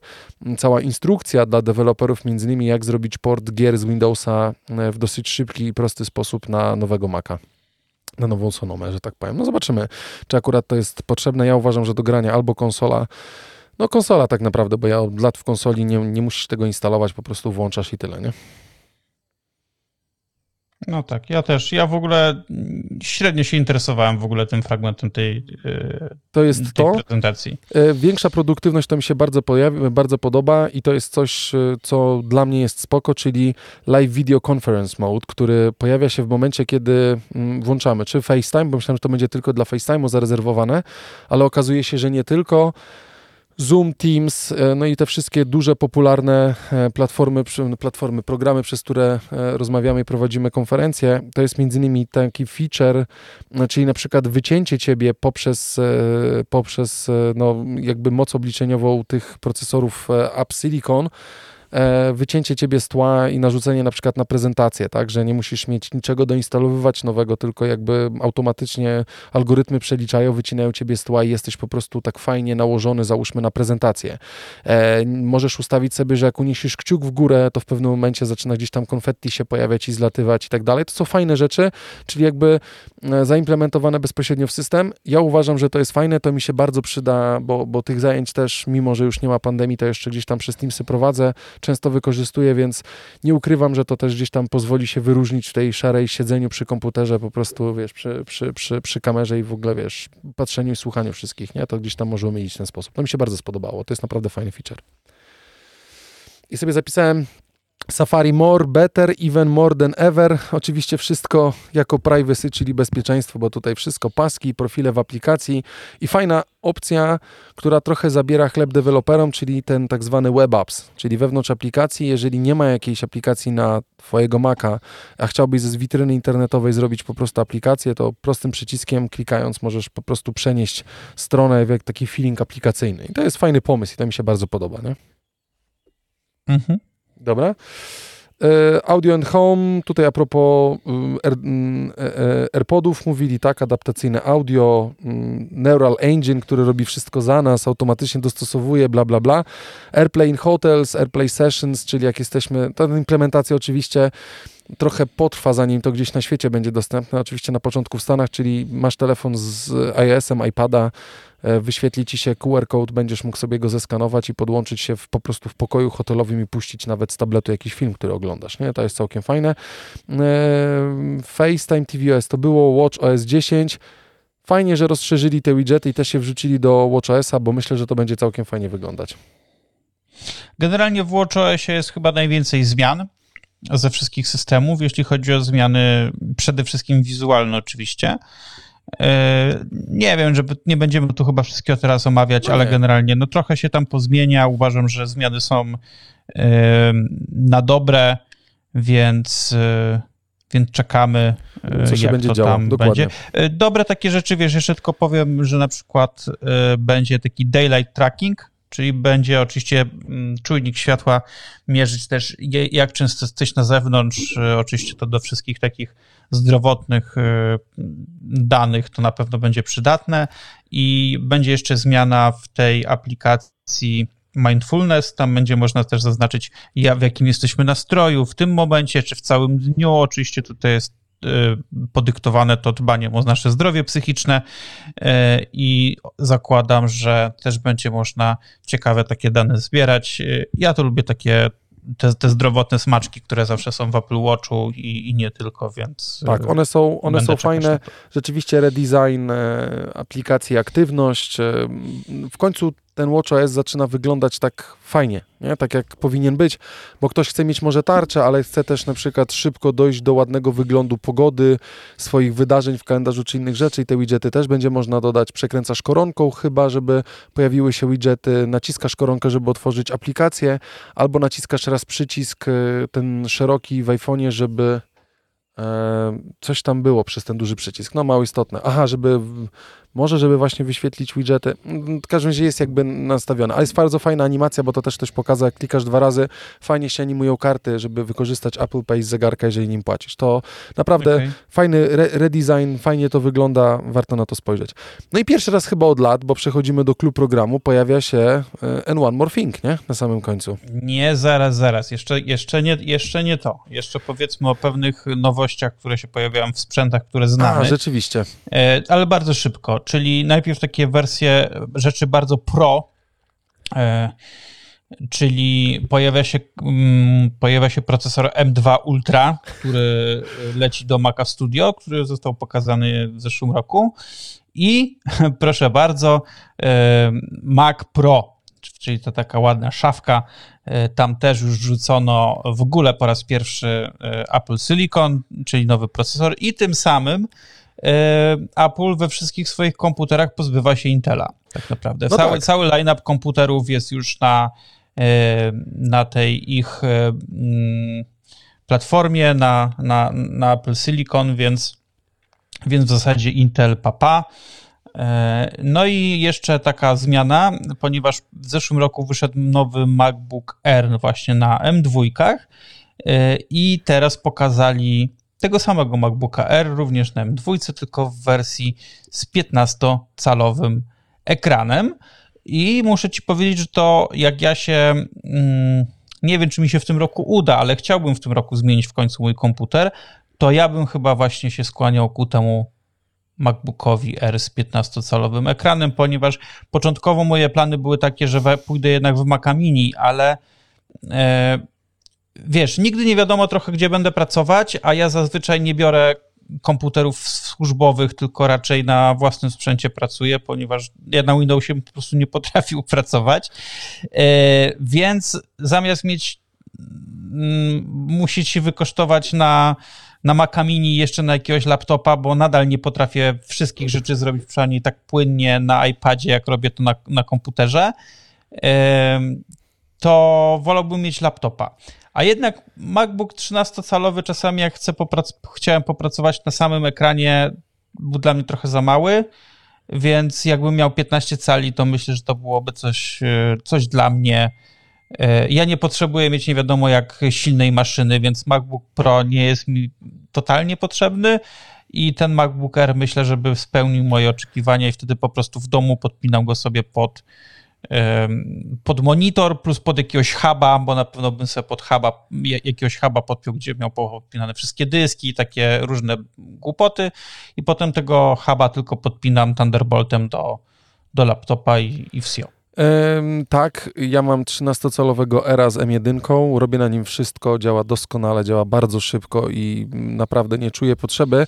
cała instrukcja dla deweloperów między innymi jak zrobić port gier z Windowsa w dosyć szybki i prosty sposób na nowego Maca na nową Sonomę, że tak powiem. No zobaczymy, czy akurat to jest potrzebne. Ja uważam, że do grania albo konsola, no konsola tak naprawdę, bo ja od lat w konsoli nie, nie musisz tego instalować, po prostu włączasz i tyle, nie? No tak, ja też. Ja w ogóle średnio się interesowałem w ogóle tym fragmentem tej, e, to jest tej to. prezentacji. E, większa produktywność to mi się bardzo, bardzo podoba i to jest coś, e, co dla mnie jest spoko, czyli live video conference mode, który pojawia się w momencie, kiedy mm, włączamy czy FaceTime, bo myślałem, że to będzie tylko dla FaceTime'u zarezerwowane, ale okazuje się, że nie tylko Zoom, Teams, e, no i te wszystkie duże, popularne e, platformy, platformy, programy, przez które e, rozmawiamy i prowadzimy konferencje, to jest między innymi taki feature, czyli na przykład wycięcie ciebie poprzez, poprzez no, jakby moc obliczeniową tych procesorów App Silicon, wycięcie ciebie z tła i narzucenie na przykład na prezentację, tak, że nie musisz mieć niczego doinstalowywać nowego, tylko jakby automatycznie algorytmy przeliczają, wycinają ciebie z tła i jesteś po prostu tak fajnie nałożony, załóżmy na prezentację. E, możesz ustawić sobie, że jak uniesiesz kciuk w górę, to w pewnym momencie zaczyna gdzieś tam konfetti się pojawiać i zlatywać i tak dalej. To są fajne rzeczy, czyli jakby e, zaimplementowane bezpośrednio w system. Ja uważam, że to jest fajne, to mi się bardzo przyda, bo, bo tych zajęć też, mimo że już nie ma pandemii, to jeszcze gdzieś tam przez Teamsy prowadzę często wykorzystuję, więc nie ukrywam, że to też gdzieś tam pozwoli się wyróżnić w tej szarej siedzeniu przy komputerze, po prostu, wiesz, przy, przy, przy, przy kamerze i w ogóle, wiesz, patrzeniu i słuchaniu wszystkich, nie? To gdzieś tam może umilić w ten sposób. To mi się bardzo spodobało. To jest naprawdę fajny feature. I sobie zapisałem Safari more, better, even more than ever. Oczywiście wszystko jako privacy, czyli bezpieczeństwo, bo tutaj wszystko paski, profile w aplikacji i fajna opcja, która trochę zabiera chleb deweloperom, czyli ten tak zwany web apps, czyli wewnątrz aplikacji, jeżeli nie ma jakiejś aplikacji na twojego Maca, a chciałbyś z witryny internetowej zrobić po prostu aplikację, to prostym przyciskiem klikając możesz po prostu przenieść stronę w taki feeling aplikacyjny. I to jest fajny pomysł i to mi się bardzo podoba, nie? Mhm. Dobra. E, audio and Home, tutaj a propos mm, Air, mm, e, e, AirPodów mówili, tak, adaptacyjne audio, mm, Neural Engine, który robi wszystko za nas, automatycznie dostosowuje, bla, bla, bla. AirPlay in Hotels, AirPlay Sessions, czyli jak jesteśmy, ta implementacja oczywiście trochę potrwa, zanim to gdzieś na świecie będzie dostępne, oczywiście na początku w Stanach, czyli masz telefon z iOS-em, iPada, wyświetli ci się QR code, będziesz mógł sobie go zeskanować i podłączyć się w, po prostu w pokoju hotelowym i puścić nawet z tabletu jakiś film, który oglądasz, nie? To jest całkiem fajne. E, FaceTime tvOS to było, Watch OS 10. Fajnie, że rozszerzyli te widgety i też się wrzucili do WatchOS-a, bo myślę, że to będzie całkiem fajnie wyglądać. Generalnie w WatchOSie jest chyba najwięcej zmian ze wszystkich systemów, jeśli chodzi o zmiany przede wszystkim wizualne oczywiście. E, nie wiem, żeby nie będziemy tu chyba wszystkiego teraz omawiać, ale generalnie no trochę się tam pozmienia. Uważam, że zmiany są e, na dobre, więc, e, więc czekamy, co się jak będzie to działo. tam Dokładnie. będzie. Dobre takie rzeczy, wiesz, jeszcze tylko powiem, że na przykład będzie taki daylight tracking, czyli będzie oczywiście mm, czujnik światła mierzyć też, jak często jesteś na zewnątrz. Oczywiście to do wszystkich takich zdrowotnych danych to na pewno będzie przydatne i będzie jeszcze zmiana w tej aplikacji mindfulness, tam będzie można też zaznaczyć, w jakim jesteśmy nastroju w tym momencie, czy w całym dniu. Oczywiście tutaj jest podyktowane to dbaniem o nasze zdrowie psychiczne y, i zakładam, że też będzie można ciekawe takie dane zbierać. Y, ja to lubię takie te, te zdrowotne smaczki, które zawsze są w Apple Watchu i, i nie tylko, więc. Tak, one są, one są fajne. Rzeczywiście redesign aplikacji, aktywność. W końcu ten WatchOS zaczyna wyglądać tak fajnie, nie? tak jak powinien być, bo ktoś chce mieć może tarczę, ale chce też na przykład szybko dojść do ładnego wyglądu pogody, swoich wydarzeń w kalendarzu czy innych rzeczy i te widgety też będzie można dodać. Przekręcasz koronką chyba, żeby pojawiły się widgety, naciskasz koronkę, żeby otworzyć aplikację, albo naciskasz raz przycisk y, ten szeroki w iPhone'ie, żeby e, coś tam było przez ten duży przycisk. No mało istotne. Aha, żeby może, żeby właśnie wyświetlić widgety. W każdym razie jest jakby nastawione. Ale jest bardzo fajna animacja, bo to też ktoś pokazał, jak klikasz dwa razy, fajnie się animują karty, żeby wykorzystać Apple Pay z zegarka, jeżeli nim płacisz. To naprawdę okay. fajny re redesign, fajnie to wygląda, warto na to spojrzeć. No i pierwszy raz chyba od lat, bo przechodzimy do klub programu, pojawia się e, N One More Thing, nie? Na samym końcu. Nie, zaraz, zaraz. Jeszcze, jeszcze, nie, jeszcze nie to. Jeszcze powiedzmy o pewnych nowościach, które się pojawiają w sprzętach, które znamy. A, rzeczywiście. E, ale bardzo szybko czyli najpierw takie wersje rzeczy bardzo pro, e, czyli pojawia się, mm, pojawia się procesor M2 Ultra, który leci do Maca Studio, który został pokazany w zeszłym roku. I proszę bardzo, e, Mac Pro, czyli to taka ładna szafka, e, tam też już rzucono w ogóle po raz pierwszy Apple Silicon, czyli nowy procesor. I tym samym E, Apple we wszystkich swoich komputerach pozbywa się Intela, tak naprawdę. No cały, tak. cały line-up komputerów jest już na, e, na tej ich e, mm, platformie, na, na, na Apple Silicon, więc, więc w zasadzie Intel papa. No i jeszcze taka zmiana, ponieważ w zeszłym roku wyszedł nowy MacBook Air właśnie na M2 i teraz pokazali tego samego MacBooka R, również na M2, tylko w wersji z 15-calowym ekranem. I muszę Ci powiedzieć, że to jak ja się. Mm, nie wiem, czy mi się w tym roku uda, ale chciałbym w tym roku zmienić w końcu mój komputer, to ja bym chyba właśnie się skłaniał ku temu MacBookowi R z 15-calowym ekranem, ponieważ początkowo moje plany były takie, że pójdę jednak w Maca Mini, ale e, wiesz, nigdy nie wiadomo trochę, gdzie będę pracować, a ja zazwyczaj nie biorę komputerów służbowych, tylko raczej na własnym sprzęcie pracuję, ponieważ ja na Windowsie po prostu nie potrafił pracować. E, więc zamiast mieć, mm, musieć się wykosztować na, na Maca Mini jeszcze na jakiegoś laptopa, bo nadal nie potrafię wszystkich rzeczy zrobić przynajmniej tak płynnie na iPadzie, jak robię to na, na komputerze, e, to wolałbym mieć laptopa. A jednak MacBook 13-calowy czasami jak chcę poprac chciałem popracować na samym ekranie, był dla mnie trochę za mały, więc jakbym miał 15 cali, to myślę, że to byłoby coś, e, coś dla mnie. E, ja nie potrzebuję mieć nie wiadomo jak silnej maszyny, więc MacBook Pro nie jest mi totalnie potrzebny i ten MacBook Air myślę, żeby spełnił moje oczekiwania i wtedy po prostu w domu podpinam go sobie pod pod monitor plus pod jakiegoś huba, bo na pewno bym sobie pod huba, jakiegoś huba podpiął, gdzie miał podpinane wszystkie dyski takie różne głupoty. I potem tego huba tylko podpinam Thunderboltem do, do laptopa i, i tak, ja mam 13-calowego Era z M1, robię na nim wszystko, działa doskonale, działa bardzo szybko i naprawdę nie czuję potrzeby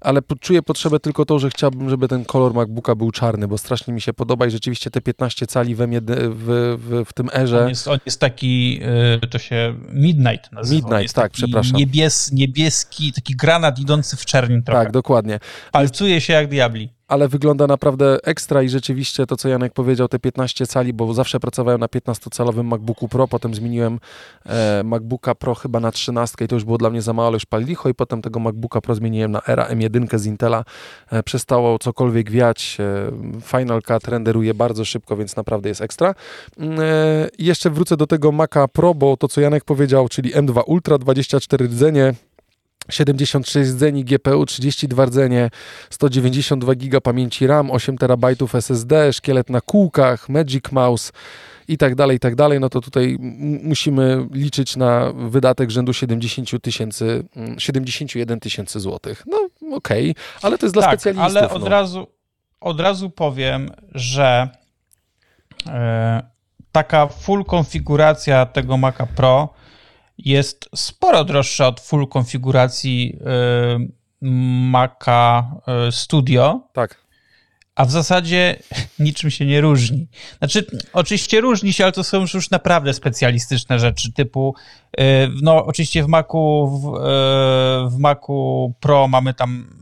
ale czuję potrzebę tylko to, że chciałbym, żeby ten kolor MacBooka był czarny, bo strasznie mi się podoba i rzeczywiście te 15 cali we mnie, w, w, w tym erze. On jest, on jest taki, y, to się Midnight nazywa. Midnight, tak, przepraszam. Niebies, niebieski, taki granat idący w czerni trochę. Tak, dokładnie. Palcuje się jak diabli. Ale wygląda naprawdę ekstra i rzeczywiście to, co Janek powiedział, te 15 cali, bo zawsze pracowałem na 15-calowym MacBooku Pro, potem zmieniłem e, MacBooka Pro chyba na 13 i to już było dla mnie za mało, ale już pal licho i potem tego MacBooka Pro zmieniłem na Era M1 z Intela. E, przestało cokolwiek wiać. E, Final Cut renderuje bardzo szybko, więc naprawdę jest ekstra. Mm, e, jeszcze wrócę do tego Maca Pro, bo to, co Janek powiedział, czyli M2 Ultra, 24 rdzenie, 76 rdzeni GPU, 32 rdzenie, 192 GB pamięci RAM, 8 TB SSD, szkielet na kółkach, Magic Mouse i tak dalej, i tak dalej, no to tutaj musimy liczyć na wydatek rzędu 70 tysięcy, 71 tysięcy złotych. No okej, okay. ale to jest dla tak, specjalistów. ale od, no. razu, od razu powiem, że e, taka full konfiguracja tego Maca Pro jest sporo droższa od full konfiguracji y, Maca y, Studio. Tak. A w zasadzie niczym się nie różni. Znaczy, oczywiście różni się, ale to są już naprawdę specjalistyczne rzeczy, typu, y, no oczywiście w Macu, w, w Macu Pro mamy tam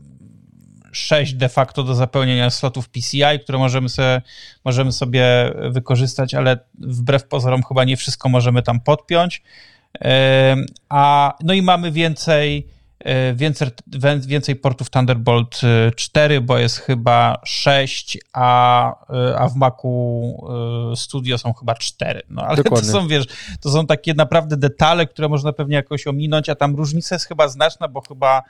6 de facto do zapełnienia slotów PCI, które możemy sobie, możemy sobie wykorzystać, ale wbrew pozorom chyba nie wszystko możemy tam podpiąć. A, no i mamy więcej, e, więcej, więcej portów Thunderbolt 4, bo jest chyba 6, a, e, a w Macu e, Studio są chyba 4. No ale Dokładnie. to są, wiesz, to są takie naprawdę detale, które można pewnie jakoś ominąć, a tam różnica jest chyba znaczna, bo chyba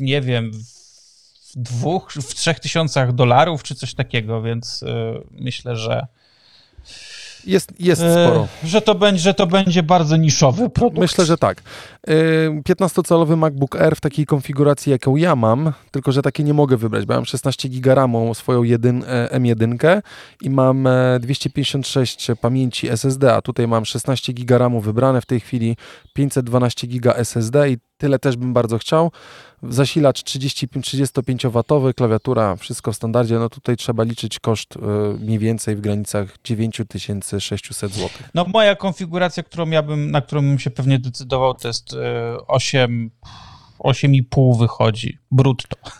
nie wiem, w dwóch, w trzech tysiącach dolarów czy coś takiego, więc myślę, że jest, jest e, sporo. E, że, to będzie, że to będzie bardzo niszowy produkt. Myślę, że tak. E, 15-calowy MacBook Air w takiej konfiguracji, jaką ja mam, tylko że takie nie mogę wybrać, bo mam 16 GB RAMu, swoją jedyn, e, M1 i mam 256 e, pamięci SSD, a tutaj mam 16 GB RAMu wybrane w tej chwili, 512 GB SSD i tyle też bym bardzo chciał. Zasilacz 35-watowy, klawiatura, wszystko w standardzie. No tutaj trzeba liczyć koszt y, mniej więcej w granicach 9600 zł. No moja konfiguracja, którą ja bym, na którą bym się pewnie decydował, to jest y, 8 8,5 wychodzi brutto.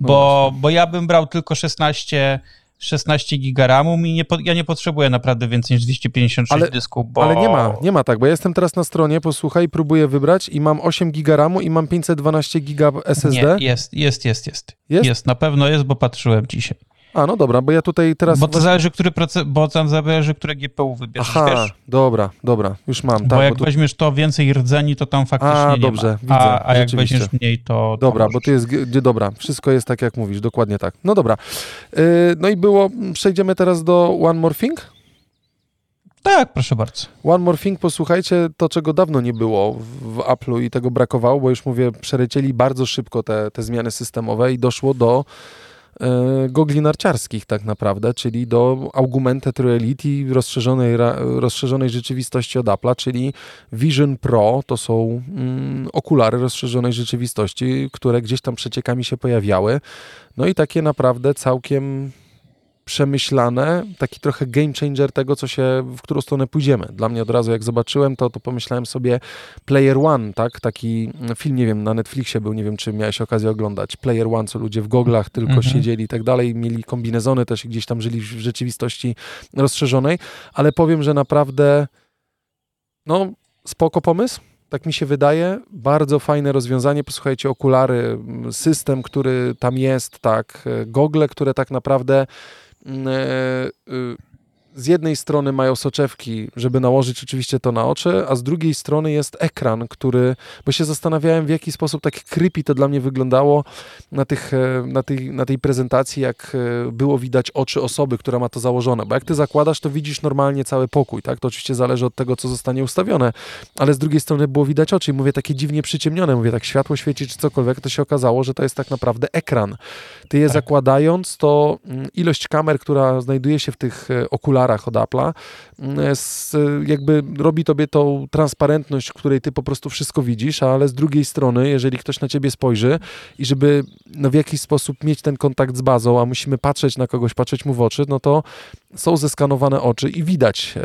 No bo, bo ja bym brał tylko 16 16 giga RAMu i nie, ja nie potrzebuję naprawdę więcej niż 256 ale, dysków, bo... Ale nie ma, nie ma tak, bo ja jestem teraz na stronie, posłuchaj, próbuję wybrać i mam 8 giga RAMu i mam 512 giga SSD. Nie, jest, jest, jest, jest. Jest? Jest, na pewno jest, bo patrzyłem dzisiaj. A, no dobra, bo ja tutaj teraz... Bo to zależy, który proces, bo tam zależy, które GPU wybierzesz, Aha, wiesz? dobra, dobra, już mam. Bo tak, jak bo tu... weźmiesz to więcej rdzeni, to tam faktycznie a, nie dobrze, ma. Widzę, a, a jak weźmiesz mniej, to... Dobra, bo to jest... Dobra, wszystko jest tak, jak mówisz, dokładnie tak. No dobra. Yy, no i było... Przejdziemy teraz do One More Thing? Tak, proszę bardzo. One More Thing, posłuchajcie, to czego dawno nie było w Apple'u i tego brakowało, bo już mówię, przelecieli bardzo szybko te, te zmiany systemowe i doszło do gogli narciarskich tak naprawdę, czyli do augmented reality rozszerzonej, rozszerzonej rzeczywistości od Apple'a, czyli Vision Pro to są mm, okulary rozszerzonej rzeczywistości, które gdzieś tam przeciekami się pojawiały. No i takie naprawdę całkiem przemyślane, taki trochę game changer tego, co się, w którą stronę pójdziemy. Dla mnie od razu, jak zobaczyłem to, to pomyślałem sobie Player One, tak? Taki film, nie wiem, na Netflixie był, nie wiem, czy miałeś okazję oglądać. Player One, co ludzie w goglach tylko mhm. siedzieli i tak dalej, mieli kombinezony też i gdzieś tam żyli w rzeczywistości rozszerzonej, ale powiem, że naprawdę no, spoko pomysł, tak mi się wydaje. Bardzo fajne rozwiązanie. Posłuchajcie, okulary, system, który tam jest, tak, gogle, które tak naprawdę Mm, e, y, z jednej strony mają soczewki, żeby nałożyć oczywiście to na oczy, a z drugiej strony jest ekran, który, bo się zastanawiałem w jaki sposób tak creepy to dla mnie wyglądało na, tych, e, na, tej, na tej prezentacji, jak e, było widać oczy osoby, która ma to założone, bo jak ty zakładasz, to widzisz normalnie cały pokój, tak? To oczywiście zależy od tego, co zostanie ustawione, ale z drugiej strony było widać oczy i mówię takie dziwnie przyciemnione, mówię tak światło świeci czy cokolwiek, to się okazało, że to jest tak naprawdę ekran. Ty je tak. zakładając, to mm, ilość kamer, która znajduje się w tych e, okularach, okularach od Apple'a, mm, jakby robi tobie tą transparentność, w której ty po prostu wszystko widzisz, ale z drugiej strony, jeżeli ktoś na ciebie spojrzy i żeby no, w jakiś sposób mieć ten kontakt z bazą, a musimy patrzeć na kogoś, patrzeć mu w oczy, no to są zeskanowane oczy i widać, e,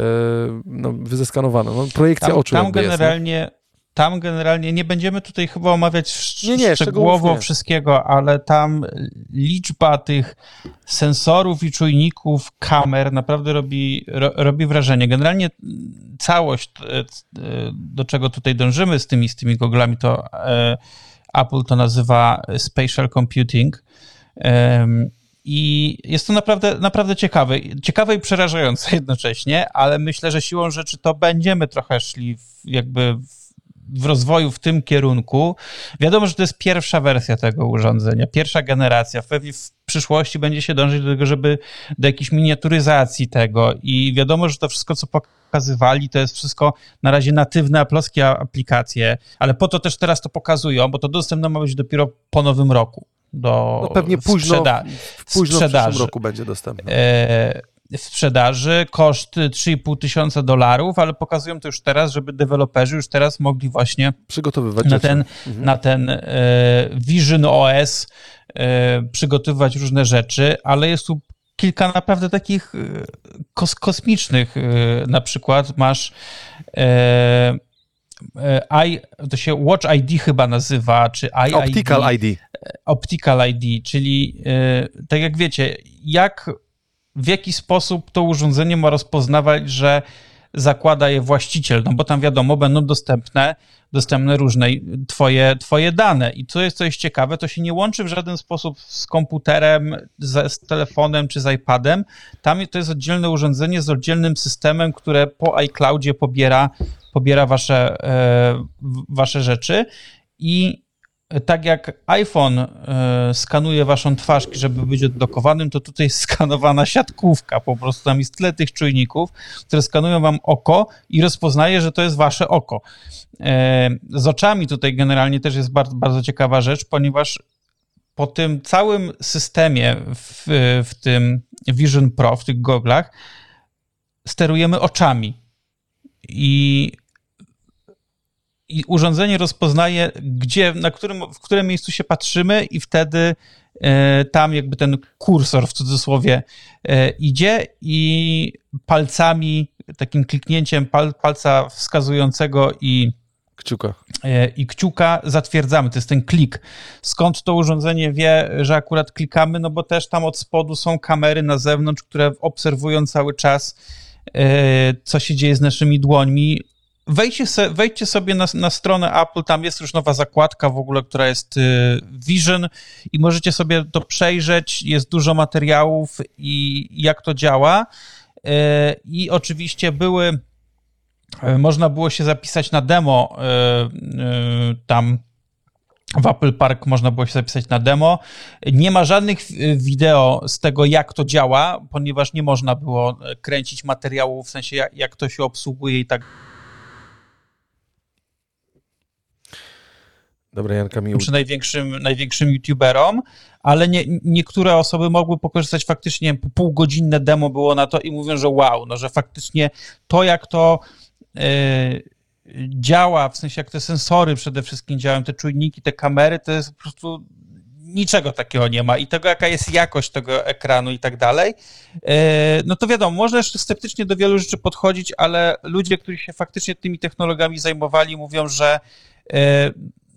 no, wyzeskanowane, no, projekcja tam, oczu. Tam generalnie jest, tam generalnie nie będziemy tutaj chyba omawiać nie, nie, szczegółowo wszystkiego, ale tam liczba tych sensorów i czujników, kamer naprawdę robi, ro, robi wrażenie. Generalnie całość, e, do czego tutaj dążymy z tymi, z tymi goglami, to Apple to nazywa spatial computing. I jest to naprawdę, naprawdę ciekawe. Ciekawe i przerażające jednocześnie, ale myślę, że siłą rzeczy to będziemy trochę szli w, jakby w rozwoju w tym kierunku. Wiadomo, że to jest pierwsza wersja tego urządzenia, pierwsza generacja. Pewnie w przyszłości będzie się dążyć do tego, żeby do jakiejś miniaturyzacji tego i wiadomo, że to wszystko, co pokazywali, to jest wszystko na razie natywne aploskie aplikacje, ale po to też teraz to pokazują, bo to dostępne ma być dopiero po nowym roku do no pewnie późno, sprzeda późno sprzedaży. w przyszłym roku będzie dostępne. E, w sprzedaży, koszt 3,5 tysiąca dolarów, ale pokazują to już teraz, żeby deweloperzy już teraz mogli właśnie przygotowywać na ten, mhm. na ten e, Vision OS e, przygotowywać różne rzeczy, ale jest tu kilka naprawdę takich e, kos kosmicznych. Na przykład masz I, to się Watch ID chyba nazywa, czy I Optical ID. ID. Optical ID, czyli tak jak wiecie, jak w jaki sposób to urządzenie ma rozpoznawać, że zakłada je właściciel, no bo tam wiadomo, będą dostępne, dostępne różne twoje, twoje dane. I co jest, co jest ciekawe, to się nie łączy w żaden sposób z komputerem, z, z telefonem czy z iPadem. Tam to jest oddzielne urządzenie z oddzielnym systemem, które po iCloudzie pobiera, pobiera wasze, e, wasze rzeczy i tak jak iPhone e, skanuje waszą twarz, żeby być odblokowanym, to tutaj jest skanowana siatkówka. Po prostu tam jest tyle tych czujników, które skanują wam oko i rozpoznaje, że to jest wasze oko. E, z oczami tutaj generalnie też jest bardzo, bardzo ciekawa rzecz, ponieważ po tym całym systemie w, w tym Vision Pro, w tych goglach, sterujemy oczami. I i urządzenie rozpoznaje, gdzie, na którym, w którym miejscu się patrzymy i wtedy e, tam jakby ten kursor w cudzysłowie e, idzie i palcami, takim kliknięciem pal, palca wskazującego i kciuka. E, I kciuka zatwierdzamy, to jest ten klik. Skąd to urządzenie wie, że akurat klikamy? No bo też tam od spodu są kamery na zewnątrz, które obserwują cały czas, co się dzieje z naszymi dłońmi wejdźcie, se, wejdźcie sobie na, na, stronę Apple, tam jest już nowa zakładka w ogóle, która jest y, Vision i możecie sobie to przejrzeć, jest dużo materiałów i jak to działa. Y, I oczywiście były, y, można było się zapisać na demo tam w Apple Park można było się zapisać na demo. Nie ma żadnych wideo z tego, jak to działa, ponieważ nie można było kręcić materiału, w sensie jak, jak to się obsługuje i tak Dobra, Janka mi... Przy największym, największym youtuberom, ale nie, niektóre osoby mogły pokorzystać faktycznie, półgodzinne demo było na to i mówią, że wow, no że faktycznie to jak to yy, działa, w sensie jak te sensory przede wszystkim działają, te czujniki, te kamery, to jest po prostu niczego takiego nie ma. I tego, jaka jest jakość tego ekranu i tak dalej, e, no to wiadomo, można jeszcze sceptycznie do wielu rzeczy podchodzić, ale ludzie, którzy się faktycznie tymi technologiami zajmowali, mówią, że e,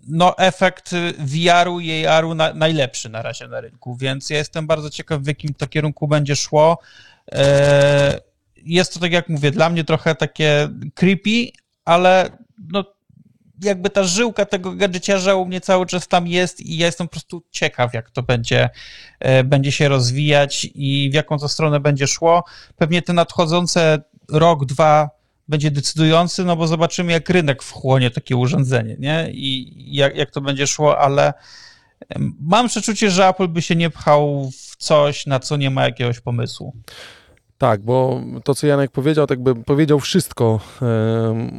no, efekt VR-u i AR-u na, najlepszy na razie na rynku, więc ja jestem bardzo ciekaw, w jakim to kierunku będzie szło. E, jest to, tak jak mówię, dla mnie trochę takie creepy, ale no, jakby ta żyłka tego gadżeciarza u mnie cały czas tam jest i ja jestem po prostu ciekaw, jak to będzie, e, będzie się rozwijać i w jaką to stronę będzie szło. Pewnie te nadchodzące rok, dwa będzie decydujący, no bo zobaczymy, jak rynek wchłonie takie urządzenie, nie? I jak, jak to będzie szło, ale mam przeczucie, że Apple by się nie pchał w coś, na co nie ma jakiegoś pomysłu. Tak, bo to, co Janek powiedział, tak by powiedział wszystko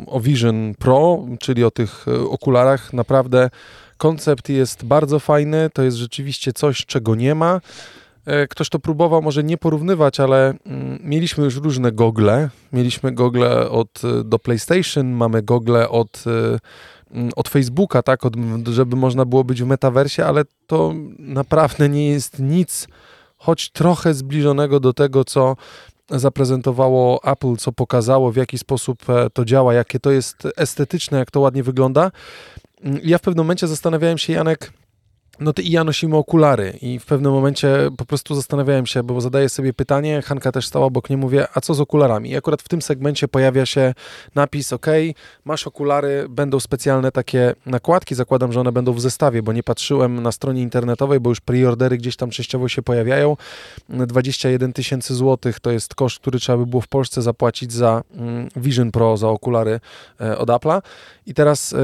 o Vision Pro, czyli o tych e, okularach. Naprawdę koncept jest bardzo fajny, to jest rzeczywiście coś, czego nie ma. E, ktoś to próbował może nie porównywać, ale mm, mieliśmy już różne gogle. Mieliśmy gogle od, e, do PlayStation, mamy gogle od, e, mm, od Facebooka, tak, od, żeby można było być w metaversie, ale to naprawdę nie jest nic, choć trochę zbliżonego do tego, co zaprezentowało Apple, co pokazało, w jaki sposób to działa, jakie to jest estetyczne, jak to ładnie wygląda. Mm, ja w pewnym momencie zastanawiałem się, Janek, no ty i ja nosimy okulary i w pewnym momencie po prostu zastanawiałem się, bo zadaję sobie pytanie, Hanka też stała obok mnie, mówię, a co z okularami? I akurat w tym segmencie pojawia się napis, ok, masz okulary, będą specjalne takie nakładki, zakładam, że one będą w zestawie, bo nie patrzyłem na stronie internetowej, bo już preordery gdzieś tam częściowo się pojawiają. 21 tysięcy złotych to jest koszt, który trzeba by było w Polsce zapłacić za mm, Vision Pro, za okulary e, od Apple'a. I teraz y,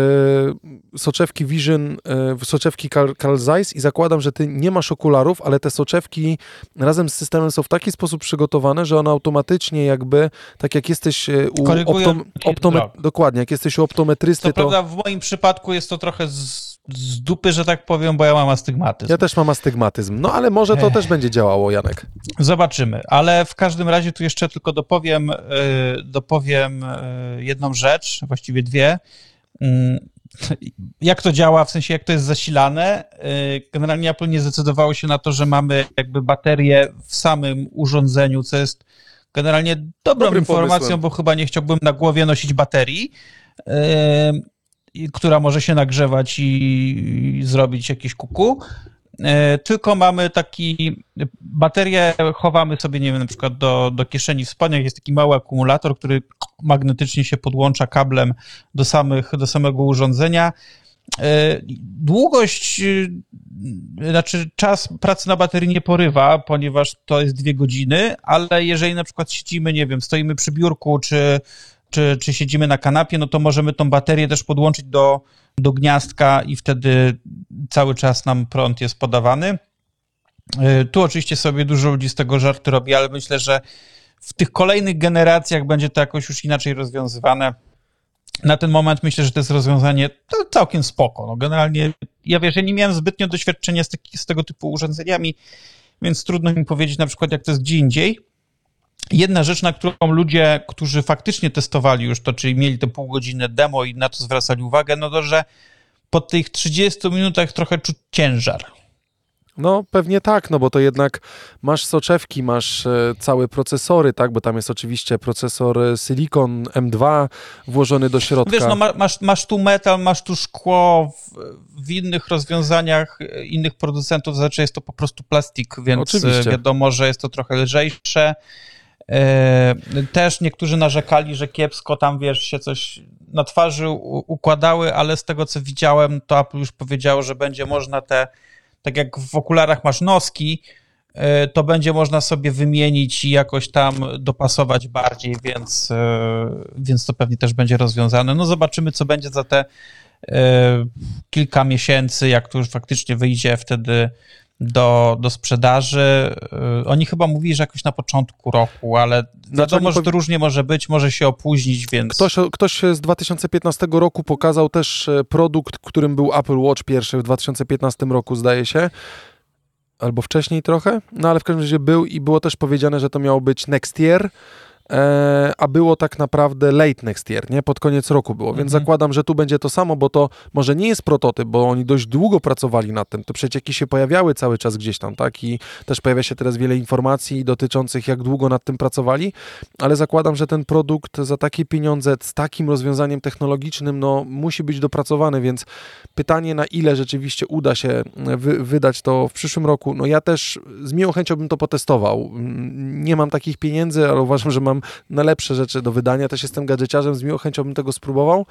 soczewki Vision, y, soczewki Carl, Zeiss i zakładam, że ty nie masz okularów, ale te soczewki razem z systemem są w taki sposób przygotowane, że one automatycznie jakby, tak jak jesteś u optom, optome, dokładnie, jak jesteś u optometrysty, to... prawda, w moim przypadku jest to trochę z, z dupy, że tak powiem, bo ja mam astygmatyzm. Ja też mam astygmatyzm, no ale może to Ech. też będzie działało, Janek. Zobaczymy, ale w każdym razie tu jeszcze tylko dopowiem, dopowiem jedną rzecz, właściwie dwie, Mm, jak to działa, w sensie jak to jest zasilane. Y, generalnie Apple nie zdecydowało się na to, że mamy jakby baterię w samym urządzeniu, co jest generalnie dobrą Dobrym informacją, pomysłem. bo chyba nie chciałbym na głowie nosić baterii, yy, która może się nagrzewać i, i zrobić jakieś kuku. E, tylko mamy taki, baterię chowamy sobie, nie wiem, na przykład do, do kieszeni w spodniach, jest taki mały akumulator, który magnetycznie się podłącza kablem do, samych, do samego urządzenia. E, długość, e, znaczy czas pracy na baterii nie porywa, ponieważ to jest dwie godziny, ale jeżeli na przykład siedzimy, nie wiem, stoimy przy biurku, czy, czy, czy siedzimy na kanapie, no to możemy tą baterię też podłączyć do, do gniazdka i wtedy cały czas nam prąd jest podawany. E, tu oczywiście sobie dużo ludzi z tego żarty robi, ale myślę, że w tych kolejnych generacjach będzie to jakoś już inaczej rozwiązywane. Na ten moment myślę, że to jest rozwiązanie całkiem spoko. No generalnie ja wiesz, ja nie miałem zbytnio doświadczenia z, z tego typu urządzeniami, więc trudno mi powiedzieć na przykład, jak to jest gdzie indziej. Jedna rzecz, na którą ludzie, którzy faktycznie testowali już to, czyli mieli te pół godziny demo i na to zwracali uwagę, no to, że po tych 30 minutach trochę czuć ciężar. No pewnie tak, no bo to jednak masz soczewki, masz e, całe procesory, tak, bo tam jest oczywiście procesor e, Silicon M2 włożony do środka. Wiesz, no masz, masz tu metal, masz tu szkło, w, w innych rozwiązaniach e, innych producentów znaczy jest to po prostu plastik, więc oczywiście. wiadomo, że jest to trochę lżejsze. Też niektórzy narzekali, że kiepsko tam, wiesz, się coś na twarzy układały, ale z tego, co widziałem, to Apple już powiedziało, że będzie można te, tak jak w okularach masz noski, e, to będzie można sobie wymienić i jakoś tam dopasować bardziej, więc, e, więc to pewnie też będzie rozwiązane. No zobaczymy, co będzie za te e, kilka miesięcy, jak to już faktycznie wyjdzie wtedy do, do sprzedaży. Y, oni chyba mówili, że jakoś na początku roku, ale znaczy, wiadomo, że to różnie może być, może się opóźnić, więc... Ktoś, ktoś z 2015 roku pokazał też e, produkt, którym był Apple Watch pierwszy w 2015 roku, zdaje się. Albo wcześniej trochę, no ale w każdym razie był i było też powiedziane, że to miało być next year. E, a było tak naprawdę late next year, nie? Pod koniec roku było, więc mhm. zakładam, że tu będzie to samo, bo to może nie jest prototyp, bo oni dość długo pracowali nad tym, te przecieki się pojawiały cały czas gdzieś tam, tak? I też pojawia się teraz wiele informacji dotyczących jak długo nad tym pracowali, ale zakładam, że ten produkt za takie pieniądze, z takim rozwiązaniem technologicznym, no musi być dopracowany, więc pytanie na ile rzeczywiście uda się wy, wydać to w przyszłym roku, no ja też z miłą chęcią bym to potestował. Nie mam takich pieniędzy, ale uważam, że mam na lepsze rzeczy do wydania. Też jestem gadżeciarzem, z miłą chęcią bym tego spróbował,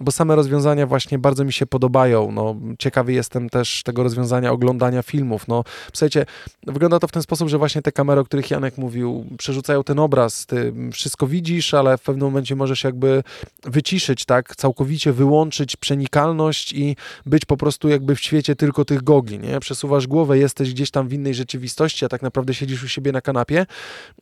bo same rozwiązania właśnie bardzo mi się podobają. No, ciekawy jestem też tego rozwiązania oglądania filmów. No, słuchajcie, wygląda to w ten sposób, że właśnie te kamery, o których Janek mówił, przerzucają ten obraz, ty wszystko widzisz, ale w pewnym momencie możesz jakby wyciszyć, tak, całkowicie wyłączyć przenikalność i być po prostu jakby w świecie tylko tych gogli, nie? Przesuwasz głowę, jesteś gdzieś tam w innej rzeczywistości, a tak naprawdę siedzisz u siebie na kanapie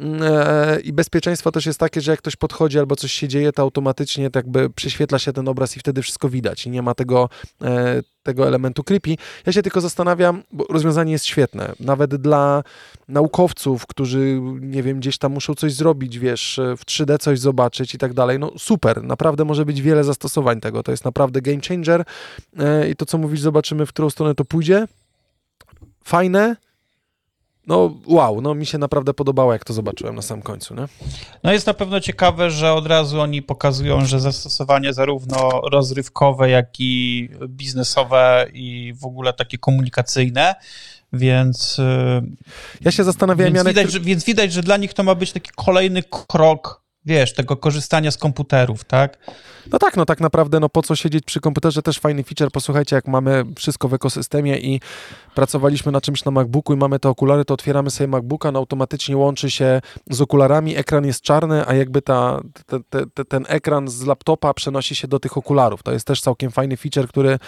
mm, e, i bezpieczeństwo też jest takie, że jak ktoś podchodzi albo coś się dzieje, to automatycznie tak jakby przyświetla się ten obraz i wtedy wszystko widać i nie ma tego, e, tego elementu creepy. Ja się tylko zastanawiam, bo rozwiązanie jest świetne, nawet dla naukowców, którzy, nie wiem, gdzieś tam muszą coś zrobić, wiesz, w 3D coś zobaczyć i tak dalej, no super, naprawdę może być wiele zastosowań tego, to jest naprawdę game changer e, i to, co mówisz, zobaczymy, w którą stronę to pójdzie. Fajne, no wow, no mi się naprawdę podobało, jak to zobaczyłem na samym końcu, nie? No jest na pewno ciekawe, że od razu oni pokazują, że zastosowanie zarówno rozrywkowe, jak i biznesowe i w ogóle takie komunikacyjne, więc... Ja się zastanawiałem, więc Janek... Widać, że, więc widać, że dla nich to ma być taki kolejny krok wiesz, tego korzystania z komputerów, tak? No tak, no tak naprawdę, no po co siedzieć przy komputerze, też fajny feature, posłuchajcie, jak mamy wszystko w ekosystemie i pracowaliśmy na czymś na MacBooku i mamy te okulary, to otwieramy sobie MacBooka, no automatycznie łączy się z okularami, ekran jest czarny, a jakby ta, te, te, te, ten ekran z laptopa przenosi się do tych okularów. To jest też całkiem fajny feature, który,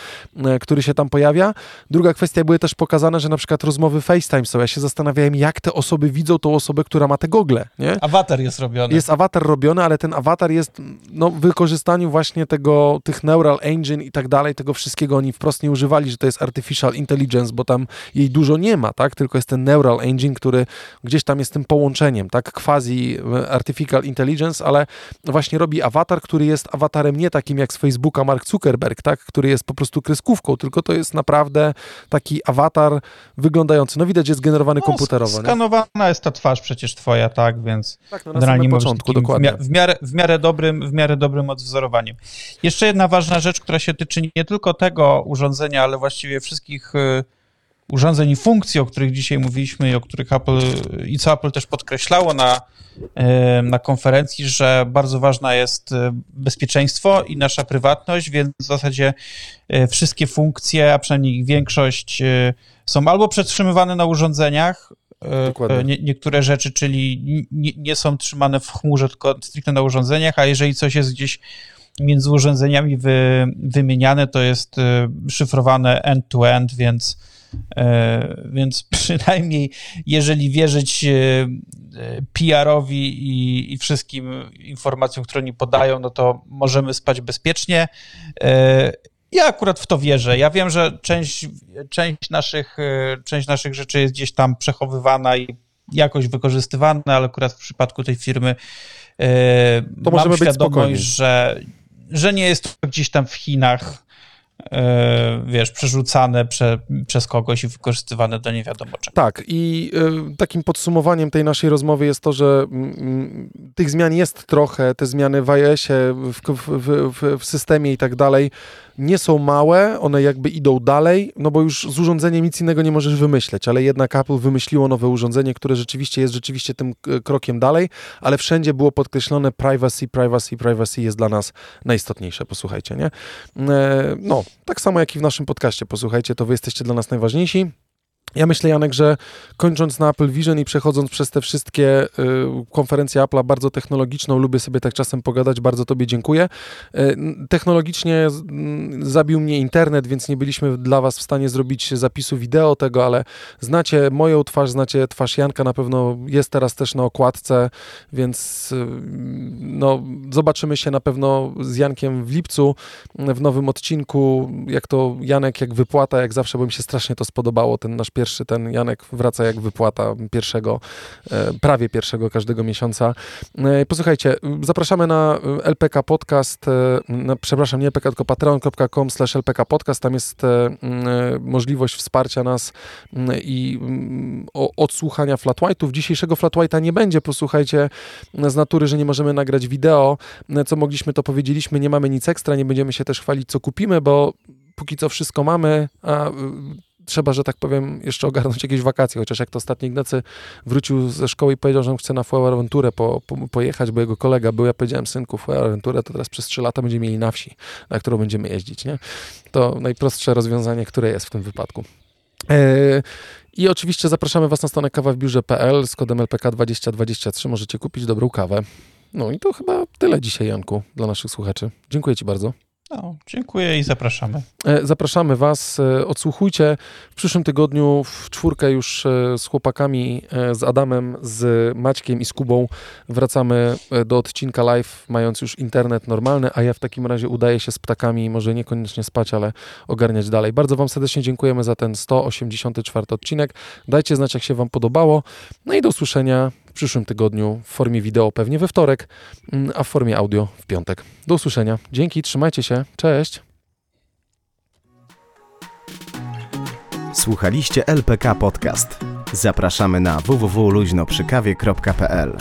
e, który się tam pojawia. Druga kwestia, były też pokazane, że na przykład rozmowy FaceTime są. Ja się zastanawiałem, jak te osoby widzą tą osobę, która ma te gogle, nie? Awatar jest robiony. Jest awatar robiony, ale ten awatar jest no, w wykorzystaniu właśnie tego, tych neural engine i tak dalej, tego wszystkiego oni wprost nie używali, że to jest artificial intelligence, bo tam jej dużo nie ma, tak? Tylko jest ten neural engine, który gdzieś tam jest tym połączeniem, tak? Quasi e, artificial intelligence, ale właśnie robi awatar, który jest awatarem nie takim jak z Facebooka Mark Zuckerberg, tak? Który jest po prostu kreskówką, tylko to jest naprawdę taki awatar wyglądający. No widać, jest generowany no, komputerowo. Skanowana nie? jest ta twarz przecież twoja, tak? Więc tak, no, na samym początku, dokładnie. W, miarę, w, miarę dobrym, w miarę dobrym odwzorowaniem. Jeszcze jedna ważna rzecz, która się tyczy nie tylko tego urządzenia, ale właściwie wszystkich y, urządzeń i funkcji, o których dzisiaj mówiliśmy i o których Apple i co Apple też podkreślało na, y, na konferencji, że bardzo ważna jest y, bezpieczeństwo i nasza prywatność, więc w zasadzie wszystkie funkcje, a przynajmniej większość są albo przetrzymywane na urządzeniach, nie, niektóre rzeczy, czyli nie, nie, są trzymane w chmurze, tylko stricte na urządzeniach, a jeżeli coś jest gdzieś między urządzeniami wy, wymieniane, to jest e, szyfrowane end-to-end, więc, e, więc przynajmniej jeżeli wierzyć e, PR-owi i, i wszystkim informacjom, które oni podają, no to możemy spać bezpiecznie. Ja akurat w to wierzę. Ja wiem, że część, część, naszych, część naszych rzeczy jest gdzieś tam przechowywana i jakoś wykorzystywana, ale akurat w przypadku tej firmy to mam świadomość, że że nie jest to gdzieś tam w Chinach, e, wiesz, przerzucane prze, przez kogoś i wykorzystywane do nie wiadomo czego. Tak, i takim podsumowaniem tej naszej rozmowy jest to, że y, tych zmian jest trochę, te zmiany w iOSie, w, w, w, w systemie i tak dalej nie są małe, one jakby idą dalej, no bo już z urządzeniem nic innego nie możesz wymyśleć, ale jednak Apple wymyśliło nowe urządzenie, które rzeczywiście jest rzeczywiście tym e, krokiem dalej, ale wszędzie było podkreślone privacy, privacy, privacy jest dla nas najistotniejsze, posłuchajcie, nie? E, no, tak samo jak i w naszym podcaście, posłuchajcie, to wy jesteście dla nas najważniejsi. Ja myślę, Janek, że kończąc na Apple Vision i przechodząc przez te wszystkie y, konferencje Apple'a bardzo technologiczną, lubię sobie tak czasem pogadać, bardzo Tobie dziękuję. Y, technologicznie y, zabił mnie internet, więc nie byliśmy dla Was w stanie zrobić zapisu wideo tego, ale znacie moją twarz, znacie twarz Janka, na pewno jest teraz też na okładce, więc y, no, zobaczymy się na pewno z Jankiem w lipcu w nowym odcinku, jak to Janek, jak wypłata, jak zawsze, bo mi się strasznie to spodobało, ten nasz pierwszy pierwszy ten Janek wraca jak wypłata pierwszego, e, prawie pierwszego każdego miesiąca. E, posłuchajcie, zapraszamy na LPK Podcast, e, na, przepraszam, nie LPK, tylko patreon.com slash LPK Podcast, tam jest możliwość wsparcia nas i odsłuchania flat white'ów. Dzisiejszego flat white'a nie będzie, posłuchajcie, z natury, że nie możemy nagrać wideo. Co mogliśmy, to powiedzieliśmy, nie mamy nic ekstra, nie będziemy się też chwalić, co kupimy, bo póki co wszystko mamy, a trzeba, że tak powiem, jeszcze ogarnąć jakieś wakacje, chociaż jak to ostatni Ignacy wrócił ze szkoły i powiedział, że on chce na Fuerteventurę po, po, pojechać, bo jego kolega był, ja powiedziałem, synku, Fuerteventurę to teraz przez trzy lata będziemy mieli na wsi, na którą będziemy jeździć, nie? To najprostsze rozwiązanie, które jest w tym wypadku. E, I oczywiście zapraszamy Was na stronę kawawbiurze.pl z kodem LPK2023 możecie kupić dobrą kawę. No i to chyba tyle dzisiaj, Janku, dla naszych słuchaczy. Dziękuję Ci bardzo. No, dziękuję i zapraszamy. E, zapraszamy Was. E, odsłuchujcie. W przyszłym tygodniu w czwórkę już e, z chłopakami, z Adamem, z Maćkiem i z Kubą wracamy do odcinka live, mając już internet normalny, a ja w takim razie udaję się z ptakami, może niekoniecznie spać, ale ogarniać dalej. Bardzo Wam serdecznie dziękujemy za ten 184 odcinek. Dajcie znać, jak się Wam podobało. No i do usłyszenia przyszłym tygodniu w formie wideo pewnie we wtorek, mm, a w formie audio w piątek. Do usłyszenia. Dzięki, trzymajcie się. Cześć. Słuchaliście LPK Podcast. Zapraszamy na www.luźnoprzykawie.pl.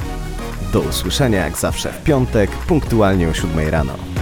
Do usłyszenia jak zawsze w piątek, punktualnie o 7 rano.